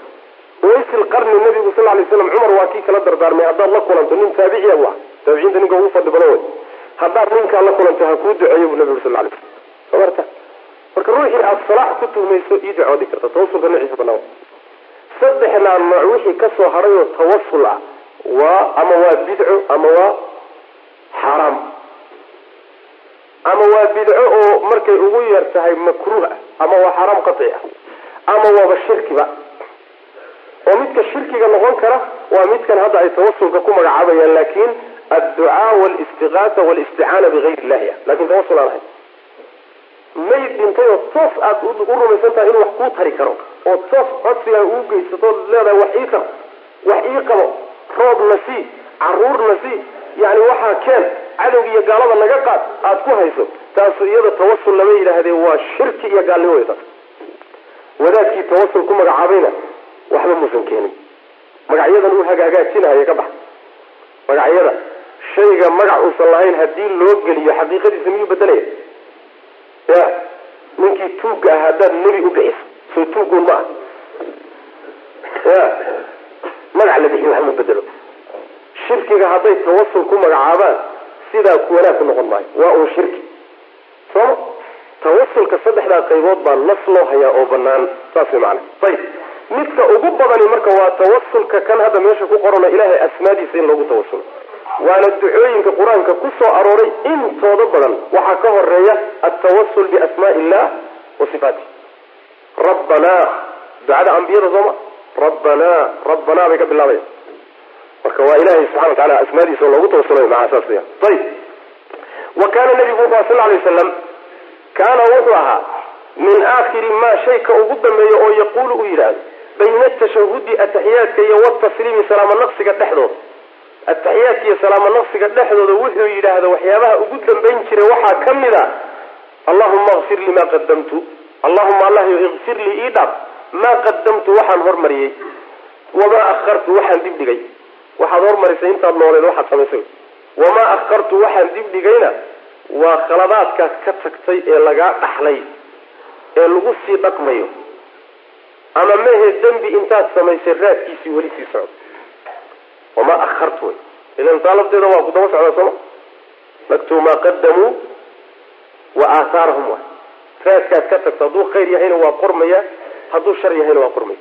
[SPEAKER 2] kara waysil qarni nabigu sal lay slam cumar waa kii kala dardaarmay haddaad la kulanto nin taabiciya bu ah taabiciinta ninka ugu fadli badan wey haddaad ninkaa la kulanto ha kuu duceeyo bu nabigu sal lay slam soo marta marka ruuxii aada salaax ku tuhmayso ii ducoodi karta. Tawasulka noociisa banaan saddexnaa nooc wixii ka soo haray oo tawasul ah. Waa ama waa bidco ama waa xaaraam ama waa bidco oo markay ugu yar tahay makruuh ah ama waa xaaraam qaci ah? Ama waaba shirkiba? Oo midka shirkiga noqon kara waa midkan hadda ay tawasulka ku magacaabayaan laakin adducaa walistiqaata walisticaana bigayr illahi ah. Lakin tawasul aan ahay mayd dhintay oo toos aad u rumaysan tahay inuu wax kuu tari karo oo toos codsigaa uu geysato leedahay wax ii tar wax ii qabo roob na sii carruur na sii yani waxaa keen cadowga iyo gaalada naga qaad aada ku hayso taasu iyada tawasul lama yidhaahdee waa shirki iyo gaalnimo taas wadaadkii tawasul ku magacaabayna waxba muusan keenin. Magacyadan uu hagaagaajinahayo ka bax. Magacyada shayga magac uusan lahayn haddii loo geliyo xaqiiqadiisa miyuu bedelaya ya ninkii tuugga ah haddaad nebi u bixiso soo tuuggun ma ah ya magac la bixiy waxma bedelo shirkiga hadday tawasul ku magacaabaan sidaa wanaag ku noqon maayo. Waa un shirki. Sooma tawasulka saddexdaa qaybood baa nas loo hayaa oo banaan saas way macana ayib midka ugu badani marka waa tawasulka kan hadda meesha ku qorano ilaahay asmaadiisa in loogu tawasulo waana ducooyinka qur'aanka ku soo arooray intooda badan. Waxaa ka horreeya altawasul biasmaa illah wa sifaatih rabbanaa ducada ambiyada sooma rabbanaa rabbanaa bay ka bilaabaya. Marka waa ilahay subxana wa taala asmaadiisa oo loogu tawasulayo maaa saas ayib wa kaana nabigu wuxu sal lay waslam kaana wuxuu ahaa min aakhiri maa shayka ugu dambeeya oo yaquulu uu yidhaahdo bayna atashahudi ataxiyaadka iyo watasliimi salaamo naqsiga dhexdooda ataxiyaadka iyo salaamo naqsiga dhexdooda wuxuu yidhaahda waxyaabaha ugu dambayn jiray waxaa ka mid a allahuma akfir lii maa qadamtu allahuma allah ikfir lii ii dhaaf maa qadamtu waxaan hormariyey wamaa akhartu waxaan dib dhigay. Waxaad hormarisay intaad nooleed waxaad samaysay. Wamaa akhartu waxaan dib dhigayna waa khaladaadkaas ka tagtay ee lagaa dhaxlay ee lagu sii dhaqmayo. Ama mehe dembi intaad samaysay raadkiisii weli sii socdo wamaa akhartu wey ilan taa lafteeda waa ku daba socdaa sooma naktubu maa qadamuu wa aathaarahum waay raadkaad ka tagto hadduu khayr yahayna waa qormaya hadduu shar yahayna waa qormaya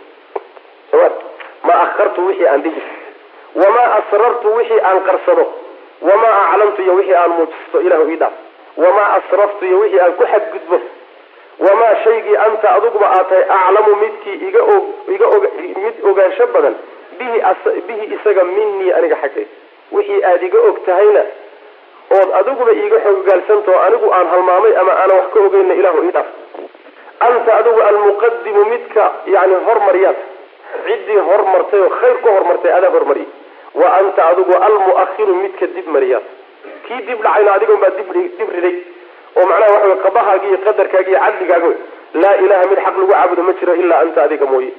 [SPEAKER 2] soma maa akhartu wixii aan dhigi wamaa asrartu wixii aan qarsado wamaa aclamtu iyo wixii aan muujisto ilahu ii dhaaf wamaa asraftu iyo wixii aan ku xadgudbo wamaa shaygii anta adiguba aad tahay aclamu midkii iga og iga og mid ogaansho badan bihi isaga minii aniga xaggay wixii aad iga og tahayna ood adiguba iiga xogogaalsantao anigu aan halmaamay ama aanan wax ka ogeyna ilahu ii dhaaf. Anta adigu almuqadimu midka yani hormaryaad ciddii hormartay oo khayr ku hormartay adaa hormariyay wa anta adigu almuahiru midka dib mariyaad. Kii dib dhacayna adigon baa dib riday. Oo macnaha waxa wey qabahaagi iyo qadarkaagi iyo cadligaaga laa ilaha mid xaq lagu caabudo ma jiro ilaa anta adiga mooye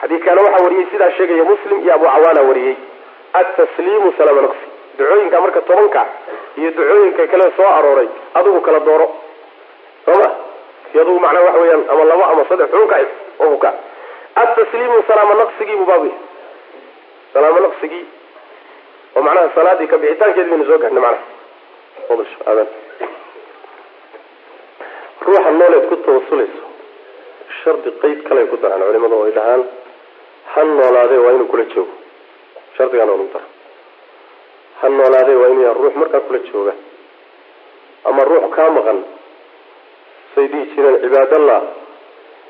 [SPEAKER 2] xadiidkaana waxaa wariyey sidaa sheegaya muslim iyo abu cawaana wariyey atasliimu salaama naqsi ducooyinka marka tobanka iyo ducooyinka kale soo arooray adigu kala dooro. Sooma adugu macnaha waxa weyaan ama labo ama saddex xunka oo ka atasliimu salaama naqsigii buu baabu yahay salaamo naqsigii oo macnaha salaadii ka bixitaankeedi baynu soo gaarnay macnaha. Ruuxa nooleed ku tawasulayso shardi qeyd kale ku daraan culimadu ay dhahaan ha noolaadee waa inuu kula joogo. Shardigaan lagu daro ha noolaadee waa inuu yahay ruux markaa kula jooga. Ama ruux kaa maqan. Say dhihi jireen cibaadallah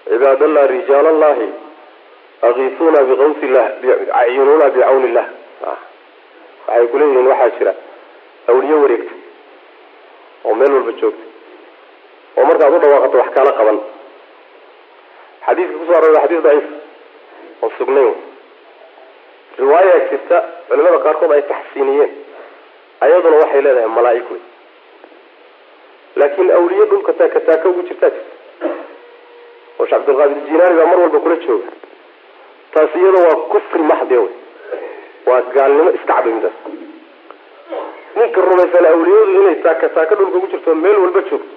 [SPEAKER 2] cibaadallah rijaalallahi akiisuuna biqawsi illah acyunuuna bicawni illah waxay kuleeyihiin waxaa jira awliye wareegta oo meel walba joogta oo markaad u dhawaaqato wax kaala qaban. Xadiiska ku soo arooray xadiis daciif sugnayn. Riwaaya jirta culimada qaarkood ay taxsiiniyeen. Ayaduna waxay leedahay malaaig wey laakiin awliye dhulka taaka taaka ugu jirtaa jirta. Oo sheekh cabdilqaadir jinaani baa mar walba kula jooga. Taas iyada waa kufri maxde wey waa gaalnimo iska cabay midaas ninka rumaysan awliyadu inay taaka taaka dhulka ugu jirto meel walba joogto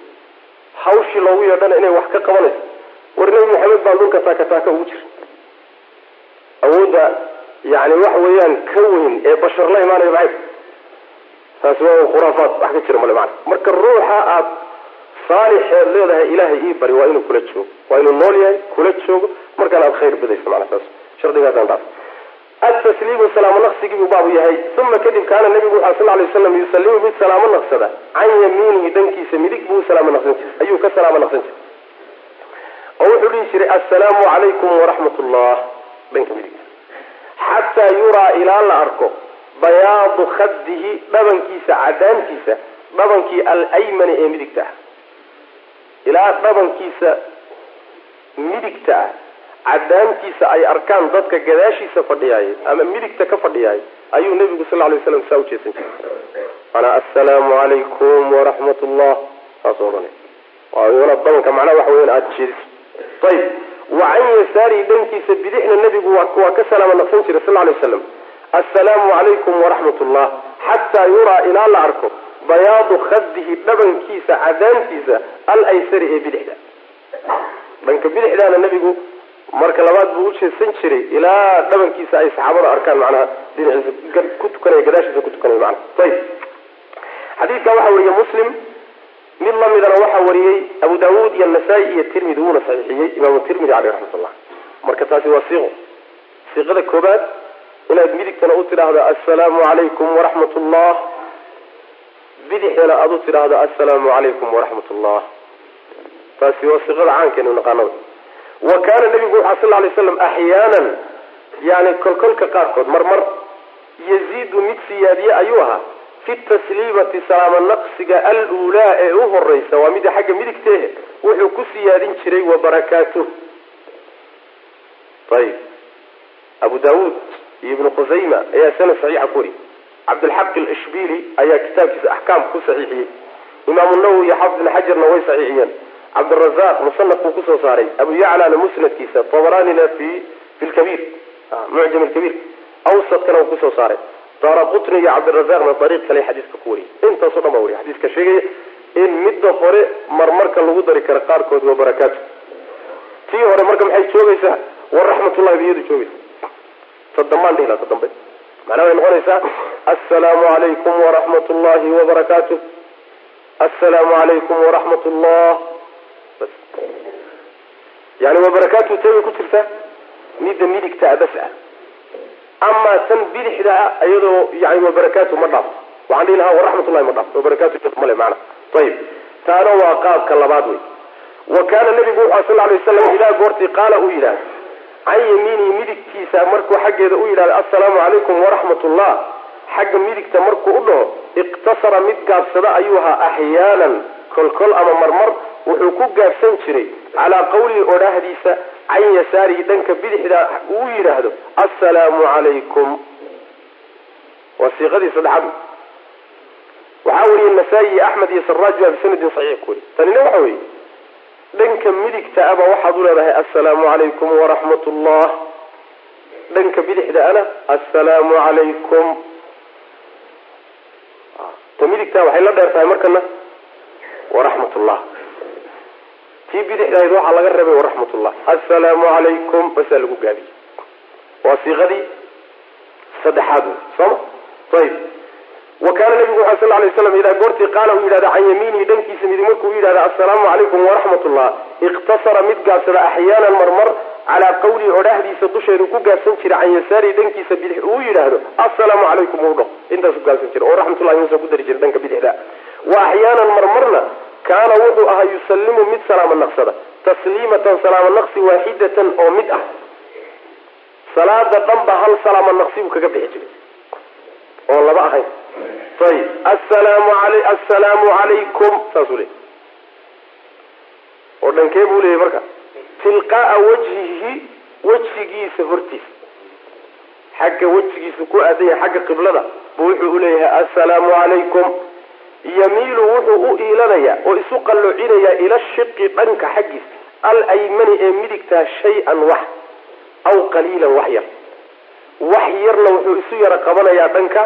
[SPEAKER 2] hawshii loogu yeedhana inay wax ka qabanayso. War nebi maxamed baa dhulka taaka taaka ugu jira awoodda yani waxa weeyaan ka weyn ee bashar la imaanaya maxay taasi waa khuraafaad wax ka jira male macana marka ruuxa aad saalixeed leedahay ilaahay ii bari waa inuu kula joogo waa inuu nool yahay kula joogo markaan aad khayr badayso macana saas. Shardigaasaan taas atasliimu salaamo naqsigii buu baabu yahay. Uma kadib kaana nabigu wuxu sal lay waslam yusalimu mid salaamo naqsada. Can yamiinihi dhankiisa midig buu salaamo naqsan jiray. Ayuu ka salaamo naqsan jiray. Oo wuxuu dhihi jiray assalaamu calaykum waraxmat ullah dhanka midig xataa yuraa ilaa la arko bayaadu khadihi dhabankiisa cadaantiisa dhabankii alaymani ee midigta. Ah ilaa dhabankiisa midigta ah cadaantiisa ay arkaan dadka gadaashiisa fadhiyaayay ama midigta ka fadhiyaayay ayuu nabigu sal lay slam saa ujeesan jiray. Manaa assalaamu calaykum waraxmat ullah saas odhanay dhabanka macnaha waxa weyan aada jeediso ayib wa can yasaarihi dhankiisa bidixna nabigu waa ka salaamo naqsan jiray sal lay waslam assalaamu calaykum waraxmat ullah xataa yuraa ilaa la arko bayaadu khadihi dhabankiisa cadaantiisa al aysari ee bidixda. Dhanka bidixdaana nabigu marka labaad buu ujeedsan jiray ilaa dhabankiisa ay saxaabada arkaan macnaha dhinaciisa ku tukanaya gadaashiisa ku tukanaya macnaha. Ayib xadiidka waxaa weriye muslim mid lamidana waxaa wariyey abu daawuud iyo nasaa-i iyo tirmidi wuuna saxiixiyey imaamu tirmidi caleyh raxmatullah marka taasi waa siiqo. Siiqada koobaad inaad midigtana u tidhaahdo assalaamu calaykum waraxmat ullah bidixdana aada u tidhaahdo assalaamu calaykum waraxmat ullah taasi waa siiqada caankeenu naqaanada wa kaana nabigu wuxua sal lay slam axyaanan yani kolkolka qaarkood marmar yaziidu mid siyaadiye ayuu ahaa fi tasliimati salaamo naqsiga aluulaa ee u horeysa waa mida xagga midigteehe wuxuu ku siyaadin jiray wabarakaatuh ayib abu daawuud iyo ibnu khusayma ayaa sanad saxiixa ku cabdilxaq alishbili ayaa kitaabkiisa axkaam ku saxiixiyey. Imaamu nawowi iyo xafid ibn xajarna way saxiixiyeen. Cabdirazaq musanafkuu ku soo saaray. Abu yaclana musnadkiisa tabaranina fi fi lkabiir mucjam lkabiir awsadkana uu ku soo saaray daara qutni iyo cabdirazaqna dariiq kale xadiiska ku wariyay intaaso dhan baa wariy xadiiska sheegaya in midda hore marmarka lagu dari karo qaarkood waa barakaatu tii hore marka maxay joogaysaa? Waraxmatullahi ba iyadu joogaysa ta dambaan dhihi laha ta dambe macnaa way noqonaysaa assalaamu calaykum waraxmat ullahi wabarakaatu assalaamu calaykum waraxmat ullah yani wabarakaatu tee bay ku jirtaa midda midigtaa bas ah amaa tan bidixda ah iyadoo yani wabarakaatu ma dhaafo waxaan dhihi lahaa waraxmatullahi ma dhaafo wabarakaatu male maana ayib taana waa qaabka labaad wey wa kaana nabigu wuxu sal lay waslam idaa goortii qaala uu yidhahdo can yamiinihi midigtiisa markuu xaggeeda u yidhahdo assalaamu calaykum waraxmat ullah xagga midigta markuu u dhaho iqtasara mid gaabsada ayuu ahaa axyaanan kolkol ama marmar wuxuu ku gaabsan jiray calaa qawlihi odhaahdiisa can yasaarihi dhanka bidixda uu yidhaahdo assalaamu calaykum. Waa siiqadii saddexaad waxaa weriye nasaa-i axmed iyo saraaj baa bisanadin saxiix ku weriy tanina waxa weeye dhanka midigta aba waxaad u leedahay assalaamu calaykum waraxmat ullah dhanka bidixda ana assalaamu calaykum. Ta midigta waxay la dheer markana waraxmat ullah tii bidixdahayd waxaa laga reebay waraxmat ullah assalaamu calaykum basaa lagu gaabiyey waa siiqadii saddexaad wey sooma ayib wa kaana nabigu wuxu sal lay slam idaa goortii qaala uu yidhahda can yamiinihi dhankiisa midig markuu u yidhahda assalaamu calaykum waraxmat ullah iqtasara mid gaabsada axyaanan marmar calaa qawlihi odhaahdiisa dusheedu ku gaabsan jira can yasaarihi dhankiisa bidix uu yidhaahdo assalaamu calaykum uu dho intaas gaabsan jira oo raxmatullahi muusa ku dari jira dhanka bidixda. Wa axyaanan marmarna kaana wuxuu ahaa yusallimu mid salaamo naqsada tasliimatan salaamo naqsi waaxidatan oo mid ah. Salaada dhanba hal salaamo naqsi buu kaga bixi jiray oon laba ahayn. Ayib assalaamu ala assalaamu calaykum saasuu leeyay oo dhankee buu leeyay marka. Tilqaaa wajhihi wejigiisa hortiisa. Xagga wejigiisu ku aadan yahay xagga qiblada buu wuxuu uleeyahay assalaamu calaykum yamiilu wuxuu u iilanayaa oo isu qalloocinayaa ila shiqi dhanka xaggiisa alaymani ee midigtaa shay-an wax aw qaliilan wax yar. Wax yarna wuxuu isu yaro qabanayaa dhanka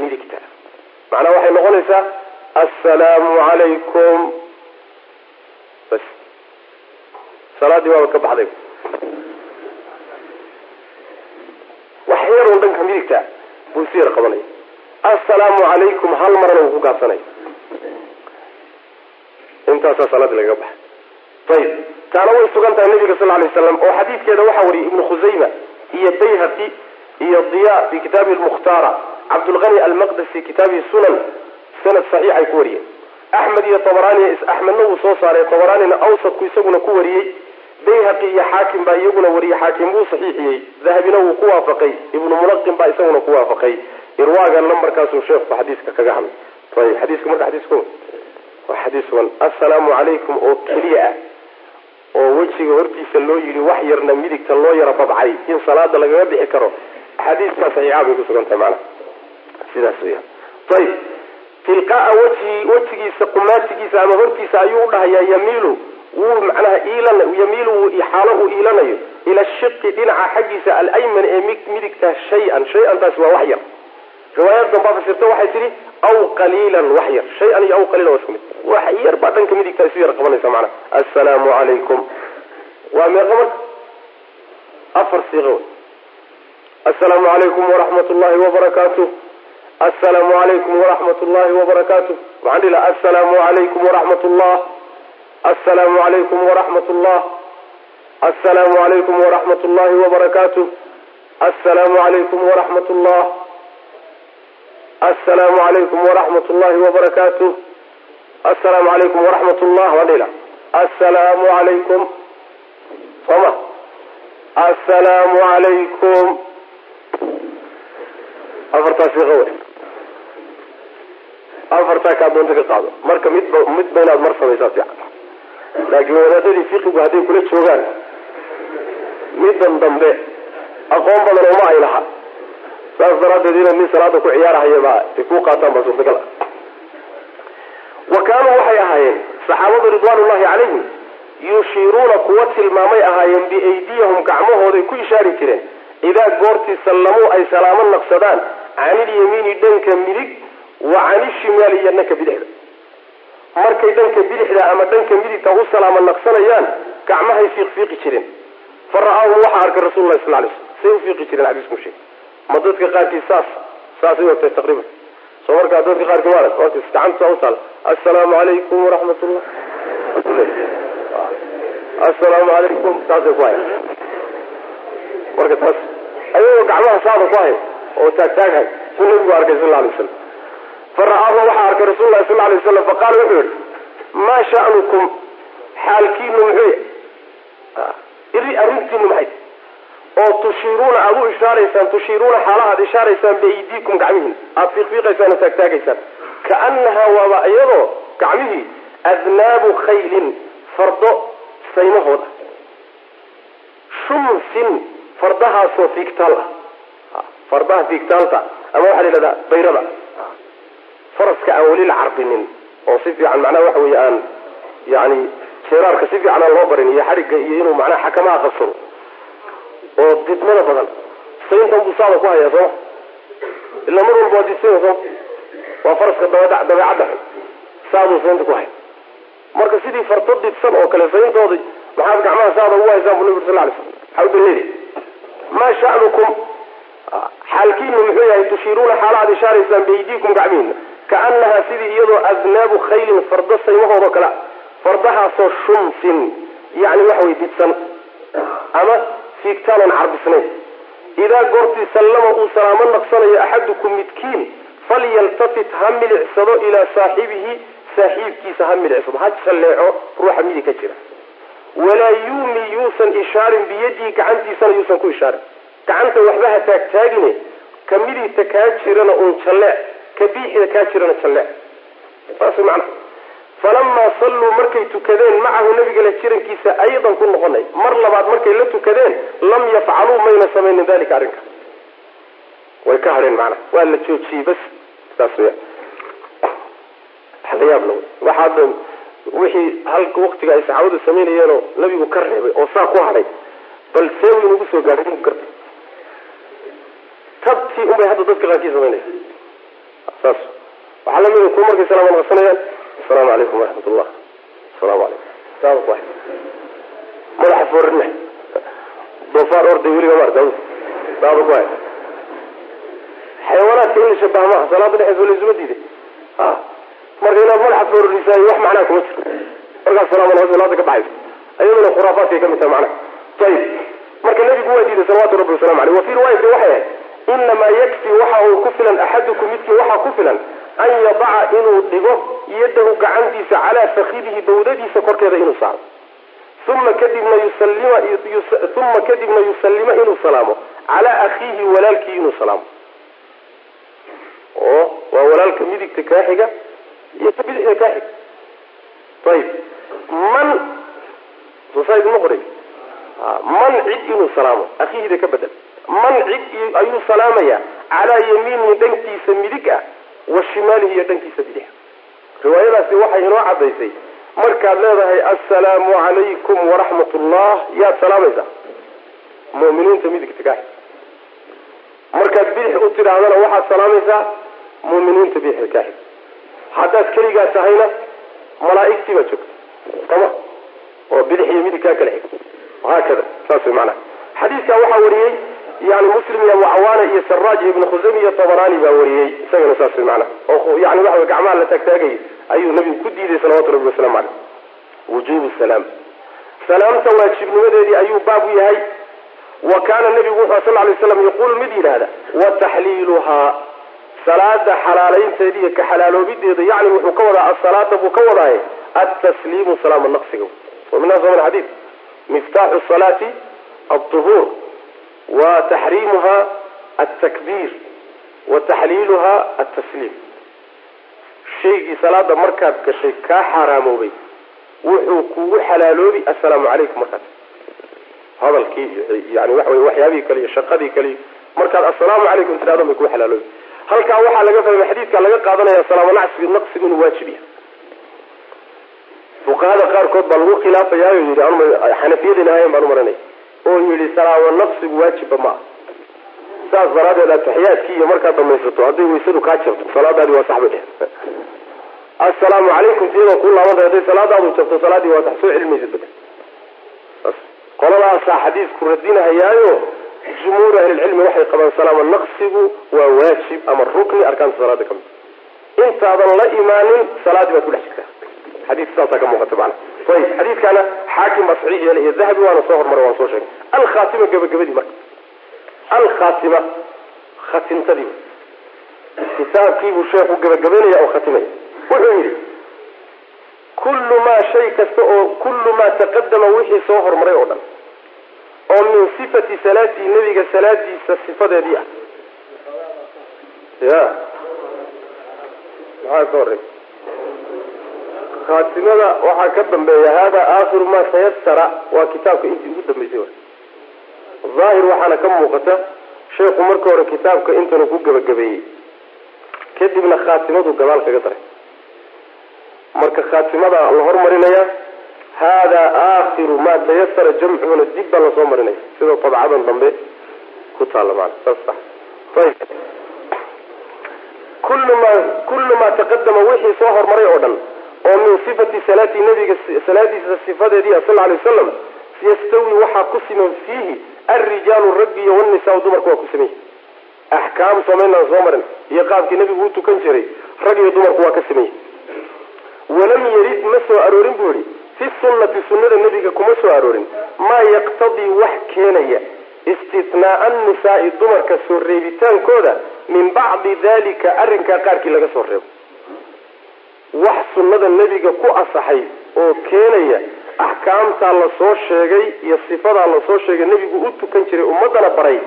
[SPEAKER 2] midigta. Macnaha waxay noqonaysaa assalaamu calaykum bas. Salaadii waaba ka baxday. Wax yarun dhanka midigta buu isu yaro qabanaya assalaamu calaykum hal marna wuu ku gaabsanaya intaasaa salaadii lagaga baxay. Ayib taana way sugan tahay nabiga sal lay waslam oo xadiidkeeda waxaa wariyay ibnu khusayma iyo bayhaqi iyo diya fi kitaabihi lmukhtaara cabdulghani almaqdisi kitaabihi sunan sanad saxiix ay ku wariyeen. Axmed iyo tabarani axmedna wuu soo saaray tabaranina awsadku isaguna ku wariyey. Bayhaqi iyo xaakim baa iyaguna wariyey xaakim wuu saxiixiyey. Dahabina wuu ku waafaqay ibnu mulaqin baa isaguna ku waafaqay irwaaga lambarkaasuu sheekhu xadiiska kaga hadlay. Ayib xadiiska marka xadiiska waa xadiis sugan assalaamu calaykum oo keliya ah oo wejiga hortiisa loo yidhi wax yarna midigta loo yaro babcay in salaada lagaga bixi karo. Axaadiistaa saxiixa bay kusugan tahay maanaa sidaas weya ayib tilqaa wajhi wejigiisa qumaatigiisa ama hortiisa ayuu udhahayaa yamiilu. Wuu macnaha iilan yamiilu wuu xaalo uu iilanayo. Ila shiqi dhinaca xaggiisa alayman ee midigta shay-an. Shay-antaasi waa wax yar riwaayad dambaa fasirta waxay tidhi aw qaliilan wax yar. Shay-an iyo aw qaliilan waa isku mid. Wax yar baa dhanka midigta isu yar qabanaysa macnaha assalaamu calaykum waa meeqa marka afar siiqo wey. Assalaamu calaykum waraxmat ullahi wabarakaatuh assalaamu calaykum waraxmat ullahi wabarakaatuh waxaan dhihi laha assalaamu calaykum waraxmat ullah assalaamu calaykum waraxmat ullah assalaamu calaykum waraxmat ullahi wabarakaatuh assalaamu calaykum waraxmat ullah assalaamu calaykum waraxmat ullahi wabarakaatuh assalaamu calaykum waraxmat dhihi laha assalaamu calaykum sooma assalaamu calaykum afartaa siiqo wey afartaa kaa doonta ka qaado marka midba midba inaad mar samaysaa fiican laakiin wadaadadii fiqigu hadday kula joogaan middan dambe aqoon badan uma ay laha saas daraaddeed inaad nin salaada ku ciyaarahayaba ay ku qaataan baa suurtagal ah wa kaanuu waxay ahaayeen saxaabadu ridwaanullahi calayhim yushiiruuna kuwa tilmaamay ahaayeen biaydiyahum gacmahooday ku ishaari jireen idaa goortii sallamuu ay salaamo naqsadaan canilyamiini dhanka midig wa canishimaali iyo dhanka bidixda. Markay dhanka bidixda ama dhanka midigta u salaamo naqsanayaan gacmahay fiiqfiiqi jireen. Fa ra'aahum waxaa arkay rasul lahi sal lay slm say u fiiqi jireen xadiisku sheeg ma dadka qaarkii saas saasay watay taqriiban. Soo markaa dadka qaarkii maarag warkas gacanta u taal. Assalaamu calaykum waraxmat ullah assalaamu calaykum saasay ku haya marka taas ayagoo gacmaha saada ku hay oo taagtaaghay suu nabigu arkay sal alay waslam fa ra'aahu waxaa arkay rasul lahi sal alay waslam faqaala wuxuu yihi maa sha'nukum xaalkiinu muxuu iri arrintiinu maxay oo tushiiruuna aada u ishaaraysaan tushiiruuna xaala aad ishaaraysaan biaydiikum gacmihiin. Aada fiiqfiiqaysaan taagtaagaysaan kaanahaa waaba iyadoo gacmihii adnaabu khaylin fardo saymahooda shumsin fardahaasoo fiigtaal ah. Fardaha fiigtaalta ama waxaa la yidhahdaa bayrada. Faraska aan weli la carbinin oo si fiican macnaha waxa weeye aan yani jeeraarka si fiican aan loo barin iyo xadhigga iyo inuu macnaha xakamaha qabsado oo didmada badan. Sayntan buu saada ku hayaa sooma ilaa mar walba waa didsanya sooma waa faraska dabeec dabeecadda xun. Saaduu saynta ku haya marka sidii farto didsan oo kale sayntooda maxaad gacmaha saada ugu haysaan bu nabi sal lay slam maxaa udalleedi maa sha'nukum xaalkiinu muxuu yahay tushiiruuna xaala aad ishaaraysaan biaydiikum gacmihiina kaanahaa sidii iyadoo adnaabu khaylin fardo saymahoodo kale fardahaasoo shumsin yani waxa way didsan. Ama fiigtaanan carbisnayn. Idaa goortii sallama uu salaamo naqsanayo axadukum midkiin falyaltafit ha milicsado ilaa saaxibihi saaxiibkiisa ha milicsado ha jalleeco ruuxa midig ka jira. Walaa yuumi yuusan ishaarin biyadihi gacantiisana yuusan ku ishaarin. Gacanta waxba ha taagtaagine ka midigta kaa jirana uun jalleec ka biixida kaa jirana jalleec. Saas macna falamaa salluu markay tukadeen macahu nabiga la jirankiisa aydan ku noqonay. Mar labaad markay la tukadeen lam yafcaluu mayna samaynin dalika arrinka. Way ka hadheen macnaha waa la joojiyey bas. Saas weya wax la yaab wixii halka waktiga ay saxaabadu samaynayeenoo nabigu ka reebay oo saa ku hadhay bal see uu inagu soo gaadhay inku garta tabtii unbay hadda dadka qaarkii samaynaya saas. Waxaa lamida kuwa markay salaama naqsanayaan asalaamu calaykum waraxmat ullah asalaamu wax madaxa foorina doofaar orday weliga maarta saabak waay xayawaanaadka in la shabaha maaha salaada dhexeed laysuma diiday a marka inaad madaxa foororisaay wax macnaa kuma jiro markaas salaama naqo salaada ka baxayso. Ayaduna khuraafaadkay ka mid tahay macnaha ayib marka nabigu waa diiday salawatu rabbi wasalamu aleyh wa fii riwaayatin waxay ahayd inamaa yakfi waxa uu ku filan axadukum midkii waxaa ku filan an yadaca inuu dhigo yadahu gacantiisa calaa fakidihi bawdadiisa korkeeda inuu saaro. Uma kadibna yusalima uma kadibna yusallima inuu salaamo calaa akhiihi walaalkii inuu salaamo. Oo waa walaalka midigta kaaxiga iyo ka bidixda kaaxiga. Ayib man sosaid ma qoray man cid inuu salaamo akhiihida ka bedel. Man cid ayuu salaamaya calaa yamiinihi dhankiisa midig ah wa shimaalihi iyo dhankiisa bidix riwaayadaasi waxay inoo cadaysay markaad leedahay assalaamu calaykum waraxmat ullah yaad salaamaysaa mu'miniinta midigta kaaxi markaad bidix u tidhaahdana waxaad salaamaysaa mu'miniinta bidixda kaaxi haddaad keligaa tahayna malaa'igtii baa joogta. Sama oo bidix iyo midig kaa kala xig haakada saas way macnaha. Xadiidkaa waxaa wariyey yani muslim iyo abu cawaana iyo saraaj iyo ibn khusaymi iyo tabarani baa wariyey. Isagana saas macnaha oo yani waxa gacmaha la taagtaagayay ayuu nabigu ku diiday salawatu rabbi wasalaamu caleyh wujubu salaam. Salaamta waajibnimadeedii ayuu baab u yahay. Wa kaana nabigu wuxuu sal lay slam yaquulu mid yidhaahda wa taxliiluhaa. Salaada xalaalaynteeda iyo ka xalaaloobideeda yani wuxuu ka wadaa asalaada buu ka wadaaye atasliimu salaama naqsiga. Waminaa min xadiid miftaaxu salaati alطuhuur wa taxriimuha altakbiir wa taxliiluha altasliim shaygii salaada markaad gashay kaa xaaraamoobay wuxuu kugu xalaaloobi assalaamu calaykum markaas hadalkii yani waxa wey waxyaabihii kale iyo shaqadii kale markaad assalaamu calaykum tidhahdan bay kugu xalaaloobi halkaa waxaa laga fahmay xadiidka laga qaadanaya salaamo nacsigu naqsigu inuu waajib fuqahada qaarkood baa lagu khilaafayaayo yidhi xanafiyadin ahayn baan umaranay oo yidhi salaamo naqsigu waajibba ma saas daraadeed ataxiyaadkii iyo markaad dhamaysato hadday waysadu kaa jabto salaadaadi waa sax bay dheh assalaamu calaykum tiyadoo ku laabantahay hadday salaadaadu jabto salaadii waa sax soo celinmaysid bade qoladaasaa xadiisku radinahayaayo jumhuur ahlilcilmi waxay qabaan salaamo naqsigu waa waajib ama rukni arkaanta salaada ka mid. Intaadan la imaanin salaadii baad ku dhex jirtaa. Xadiiska saasaa ka muuqata macana ayib xadiidkaana xaakim baa saxiix yeelay dahabi waana soo hormaray waan soo sheegay. Alkhaatima gabagabadii marka. Alkhaatima khatintadii kitaabkiibuu sheekhu gabagabaynaya oo khatimaya. Wuxuu yidhi kullu maa shay kasta oo kullu maa taqadama wixii soo hormaray oo dhan oo min sifati salaatii nebiga salaadiisa sifadeedii ah. Ya maxaa ka horey khaatimada waxaa ka dambeeya hada aakhiru maa tayasara waa kitaabka intii ugu dambeysay wa daahir waxaana ka muuqata sheekhu marka hore kitaabka intanu ku gebagabeeyey. Kadibna khaatimadu gadaal kaga daray. Marka khaatimada la hormarinaya hada aakhiru maa tayasara jamcuhuna dib baa la soo marinaya. Sida dabcadan dambe ku taalla maana saas ayib kullu maa kullu maa taqadama wixii soo hormaray oo dhan oo min sifati salaati nabiga salaadiisa sifadeedii sal alay wasalam yastawi waxaa ku siman fiihi alrijaalu raggi iyo wanisaa dumarku waa ku siman yahi axkaam samaynaan soo marin. Iyo qaabkii nabigu u tukan jiray rag iyo dumarku waa ka siman yahi walam yarid ma soo aroorin buu yihi fi sunnati sunnada nebiga kuma soo aroorin. Maa yaqtadii wax keenaya istitnaaa annisaai dumarka soo reebitaankooda min bacdi dalika arrinkaa qaarkii laga soo reebo wax sunnada nebiga ku asaxay oo keenaya axkaamtaa la soo sheegay iyo sifadaa la soo sheegay nebigu u tukan jiray ummadana baray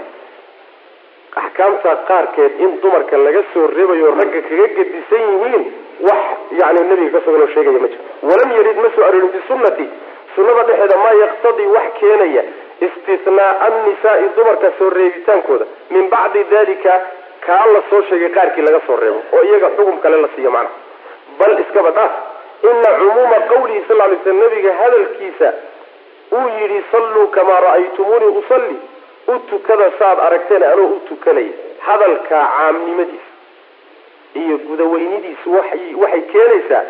[SPEAKER 2] axkaamtaa qaarkeed in dumarka laga soo reebayo ragga kaga gedisan yihiin wax yani nebiga ka sugan oo sheegaya ma jiro. Walam yarid ma soo aroorin bisunnati sunnada dhexeeda maa yaqtadii wax keenaya istitnaaa annisaai dumarka soo reebitaankooda. Min bacdi dalika kaa la soo sheegay qaarkii laga soo reebo oo iyaga xugum kale la siiyo macnaha bal iskaba dhaaf ina cumuuma qawlihi sal lay sl nabiga hadalkiisa uu yidhi salluu kamaa ra'aytumuunii usalli. U tukada saad aragteen anoo u tukanaya hadalkaa caamnimadiisa iyo gudaweynidiisu waxay keenaysaa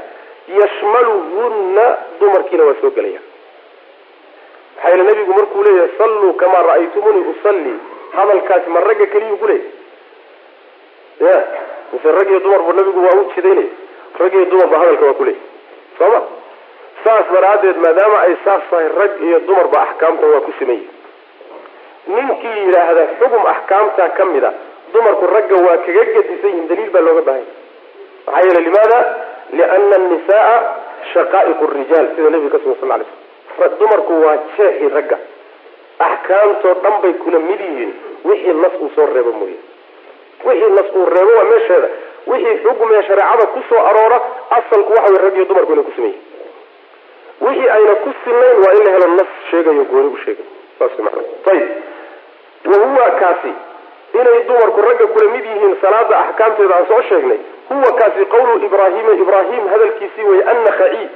[SPEAKER 2] yashmaluhunna dumarkiina waa soo gelaya. Maxaa yeele nabigu markuu leeyahay salluu kamaa ra'aytumuunii usalli hadalkaasi ma ragga keliyuu ku leeyahy ya mise rag iyo dumarba nabigu waa u jidaynaya rag iyo dumarba hadalka waa kuleeyahy soo ma saas daraaddeed maadaama ay saas tahay rag iyo dumarba axkaamta waa ku sameeyey. Ninkii yidhaahda xugum axkaamta ka mid a dumarku ragga waa kaga gedisan yihiin daliil baa looga baahanya maxaa yeele limaada? Liana annisaaa shaqaa'iq rijaal sida nabiga ka sugan sal lay slam dumarku waa jeexi ragga. Axkaamtoo dhan bay kula mid yihiin. Wixii nas uu soo reebo mooye. Wixii nas uu reebo waa meesheeda wixii xugumee shareecada ku soo aroora asalku waxa way rag iyo dumarku inay ku sameeyihin wixii ayna ku sinayn waa in la helo nas sheegayo gooni u sheegay saas mana ayib wahuwa kaasi. Inay dumarku ragga kula mid yihiin salaada axkaamteeda aan soo sheegnay huwa kaasi qawlu ibraahima ibraahim hadalkiisii wey annakhaci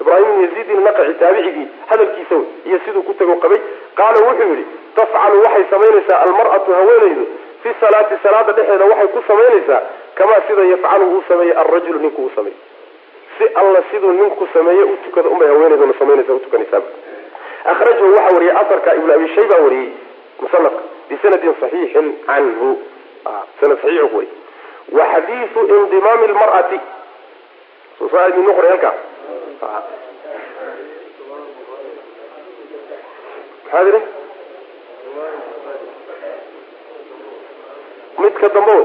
[SPEAKER 2] ibraahim ibn yaziid innaqaci taabicigii hadalkiisa wey iyo siduu ku tago qabay. Qaala wuxuu yidhi tafcalu waxay samaynaysaa almar'atu haweenaydu. Fi salaati salaada dhexeeda waxay ku samaynaysaa kamaa sida yafcalu uu sameeyey alrajulu ninku uu sameeyey. Si alla siduu ninku sameeye u tukada unbay haweenayduna samaynaysa utukanaysaa akhrajahu waxaa wariyey asarka ibnu abi shayba wariyey musanafka bisanadin saxiixin canhu. Sanad saxiixu ku wariy wa xadiisu indimaami lmar'ati soo idin noqoray halkaa maxaa idhi midka wa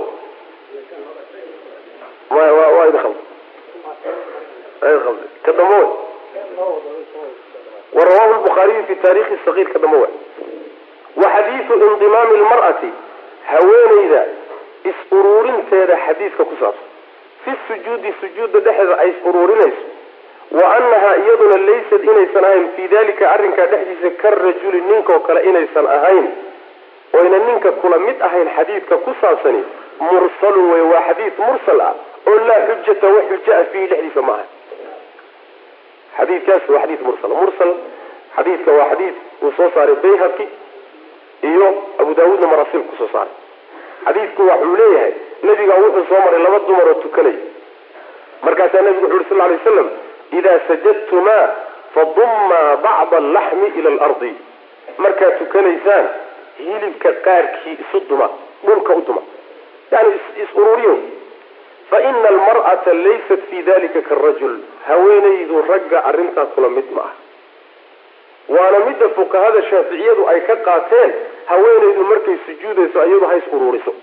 [SPEAKER 2] waa ka warawahu lbukhaariyu fi taarikhi sagiir ka dambe wey wa xadiisu indimaami lmar'ati haweenayda is-uruurinteeda xadiiska ku saabsan. Fi sujuudi sujuudda dhexeeda ay is-uruurinayso wa annahaa iyaduna laysad inaysan ahayn fii dalika arrinkaa dhexdiisa karajuli ninkoo kale inaysan ahayn. Oyna ninka kula mid ahayn xadiidka ku saabsani mursalun wey waa xadiid mursal ah oo laa xujata wax xujo ah fiihi dhexdiisa ma aha. Xadiidkaas waa xadiid mursal. Mursal xadiidka waa xadiid uu soo saaray bayhaqi iyo abu daawuudna marasiil ku soo saaray. Xadiidku waxuu leeyahay nebigaa wuxuu soo maray laba dumar oo tukanaya markaasaa nebigu wuxu uri sal lay waslam idaa sajadtumaa fadummaa bacda allaxmi ila alardi. Markaad tukanaysaan hilibka qaarkii isu duma dhulka u duma. Yani is-ururiyo fa ina almar'ata laysat fi dalika karajul haweenaydu ragga arrintaas kula mid ma ah waana midda fuqahada shaaficiyadu ay ka qaateen haweenaydu markay sujuudayso iyadu ha is ururiso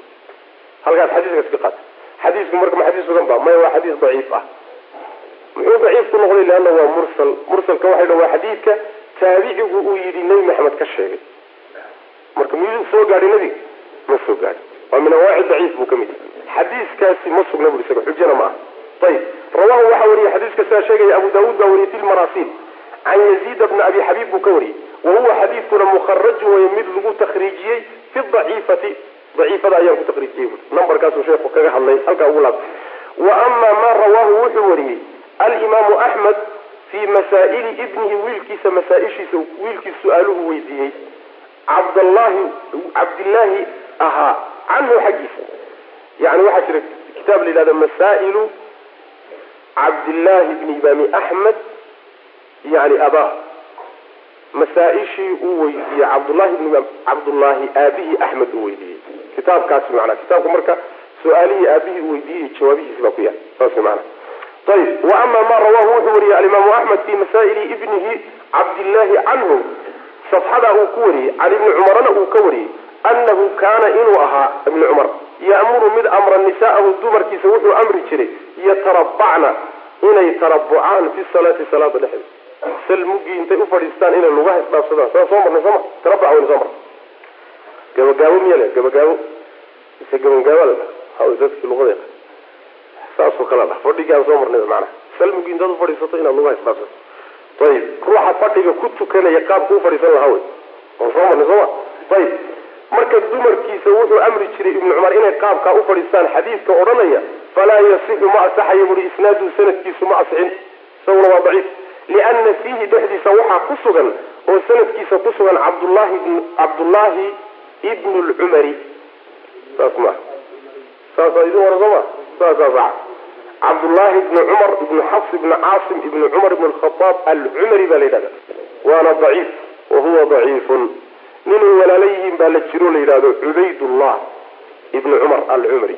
[SPEAKER 2] halkaas xadiiskaas ka qaata xadiisku marka ma xadiis sugan ba maya waa xadiis daciif ah muxuu daciif ku noqday leanna waa mursal mursalka waxay dhan waa xadiidka taabicigu uu yidhi nebi maxamed ka sheegay marka miyuu soo gaadhay nebiga ma soo gaadhi waa min anwaaci daciif buu ka mid yahay xadiiskaasi ma sugna buri isaga xujana ma aha. Ayib rawahu waxaa wariyey xadiiska sidaa sheegaya abu daawuud baa wariyey fi can yaziid bna abi xabiib buu ka wariyey. Wa huwa xadiidkuna mukharajun wey mid lagu takriijiyey fi daciifati. Daciifada ayaan ku takriijiyey bui nambarkaasuu sheekhu kaga hadlay halkaa ugu laabtay. Wa ama ma rawaahu wuxuu wariyey alimaamu axmed fii masaa'ili ibnihi wiilkiisa masaa-ishiisa su'aaluhu weydiiyey. Cabdllahi cabdillaahi ahaa canhu xaggiisa yani waxaa jira kitaab la yihahdo masaa'ilu cabdillaahi bni imaami axmed yani abaa masaa-ishii uu weydiiyey cabdullahi bn cabdullaahi aabihii axmed uu weydiiyey kitaabkaasi manaa kitaabka marka su'aalihii aabihii uu weydiiyey jawaabihiisi baa ku yaal saas mana ayb wa ama ma rawaahu wuxuu wariyey alimaamu axmed fi masaa'ili ibnihi cabdillaahi canhu safxadaa uu ku wariyey can ibni cumarana uu ka wariyey annahu kaana inuu ahaa ibni cumar ya'muru mid amra nisaa'ahu dumarkiisa wuxuu amri jiray yatarabacna inay tarabucaan fi salaati salaada dhexdeeda. Sal muggii intay u fadhiistaan inay lugaha isdhaafsadaan. Saa soo marnay sooma tarabuc waynu soo marnay. Gabagaabo miya le gabagaabo mise gabagaaba la dhaha dadkii luqada saasoo kala dhah fadhigaan soo marnay macnaha. Sal muggii intaad u fadhiisato inaad lugaha isdhaafsato. Ayib ruuxa fadhiga ku tukanaya qaabku u fadhiisan lahaa wey waan soo marnay sooma ayib marka dumarkiisa wuxuu amri jiray ibnu cumar inay qaabkaa u fadhiistaan xadiidka odhanaya falaa yasixu ma asaxayo buhi isnaadu sanadkiisu ma asixin. Isaguna waa daciif. Liana fiihi dhexdiisa waxaa ku sugan oo sanadkiisa ku sugan cabdullahi cabdullaahi ibnu lcumari saas maa saasaa idin wara sooma saasaa sax cabdullaahi ibnu cumar ibnu xafs ibnu caasim ibnu cumar ibn alkhadaab alcumari baa la yidhahda waana daciif. Wa huwa daciifun ninay walaala yihiin baa la jiro la yidhahdo cubaydullah ibnu cumar alcumari.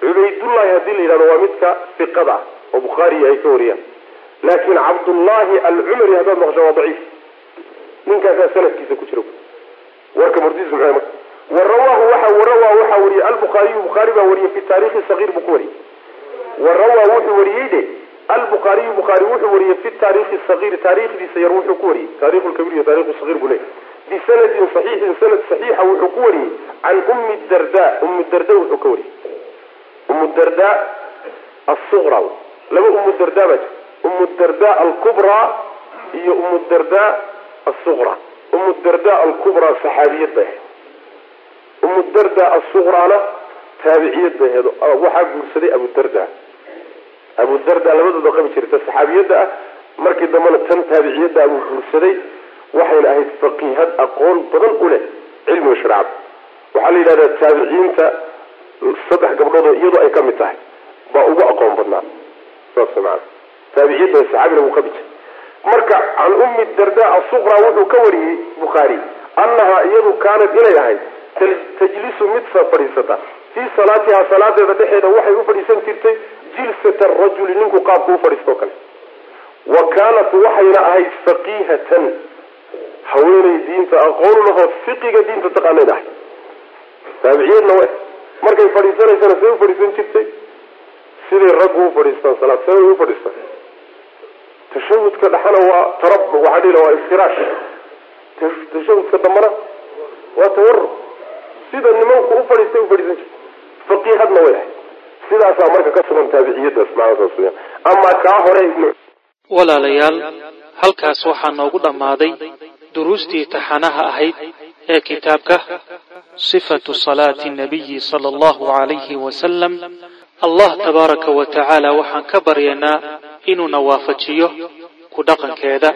[SPEAKER 2] Cubaydullahi haddii la yidhahdo waa midka fiqada ah oo bukhaariya ay ka wariyaan. Laakin cabdullaahi alcumari haddaad maqsho waa daciif. Ninkaasaa sanadkiisa ku jira warka murtiis muxuu marka warawaahu waxa warawaa waxaa wariyey albuhaariyu bukhaari baa wariyey fi taarikhi sagiir buu ku wariyey warawaa wuxuu wariyey de albuhaariyu bukhaari wuxuu wariyey fi taarikhi sagiir taarikhdiisa yar wuxuu ku wariyey taarikh lkabir iyo taarikh sagiir buu leeyahy bisanadin saxiixin sanad saxiixa wuxuu ku wariyey can ummi darda ummu darda wuxuu ka wariyey. Ummu darda asuqra laba ummu darda baa jira. Ummu darda alkubraa iyo ummu darda asuqra ummu darda alkubraa saxaabiyad bay ahayd. Ummu darda asuqraana taabiciyad bay ahayd. Waxaa guursaday abu darda. Abu darda labadooda qabi jirta saxaabiyadda ah. Markii dambena tan taabiciyadda abuu guursaday waxayna ahayd faqiihad aqoon badan u leh cilmiga shareecada waxaa la yidhahdaa taabiciyiinta saddex gabdhoodoo iyadoo ay ka mid tahay. Baa ugu aqoon badnaa. Saas maana taabiciyadda saxaabina qabi jiray marka can ummi darda asuqra wuxuu ka wariyey bukhaari annahaa iyadu kaanad inay ahayd tajlisu mid fadhiisata. Fii salaatiha salaadeeda dhexeeda waxay u fadhiisan jirtay jilsata rajuli ninku qaabku u fadhiistoo kale. Wa kaanat waxayna ahayd faqiihatan haweenay diinta aqoon lahoo fiqiga diinta taqaanayd ahay taabiciyadna w markay fadhiisanaysana say u fadhiisan jirtay. Siday raggu u fadhiistaan salaad see way u fadhiistaan. Tashahudka dhexana waa tarab waxaa dhihi waa iftiraash tashahudka dambana waa tawarug sida nimanku u fadhiistay u fadhiisan jirtay faqiihadna way ahay sidaasaa marka ka sugan taabiciyadaas weyaan amaa kaa hore
[SPEAKER 1] walaalayaal halkaas waxaa noogu dhammaaday duruustii taxanaha ahayd ee kitaabka sifatu salaati nabiyi sala allahu calayhi wasalam allah tabaaraka wa tacaala waxaan ka baryaynaa inuuna waafajiyo ku dhaqankeeda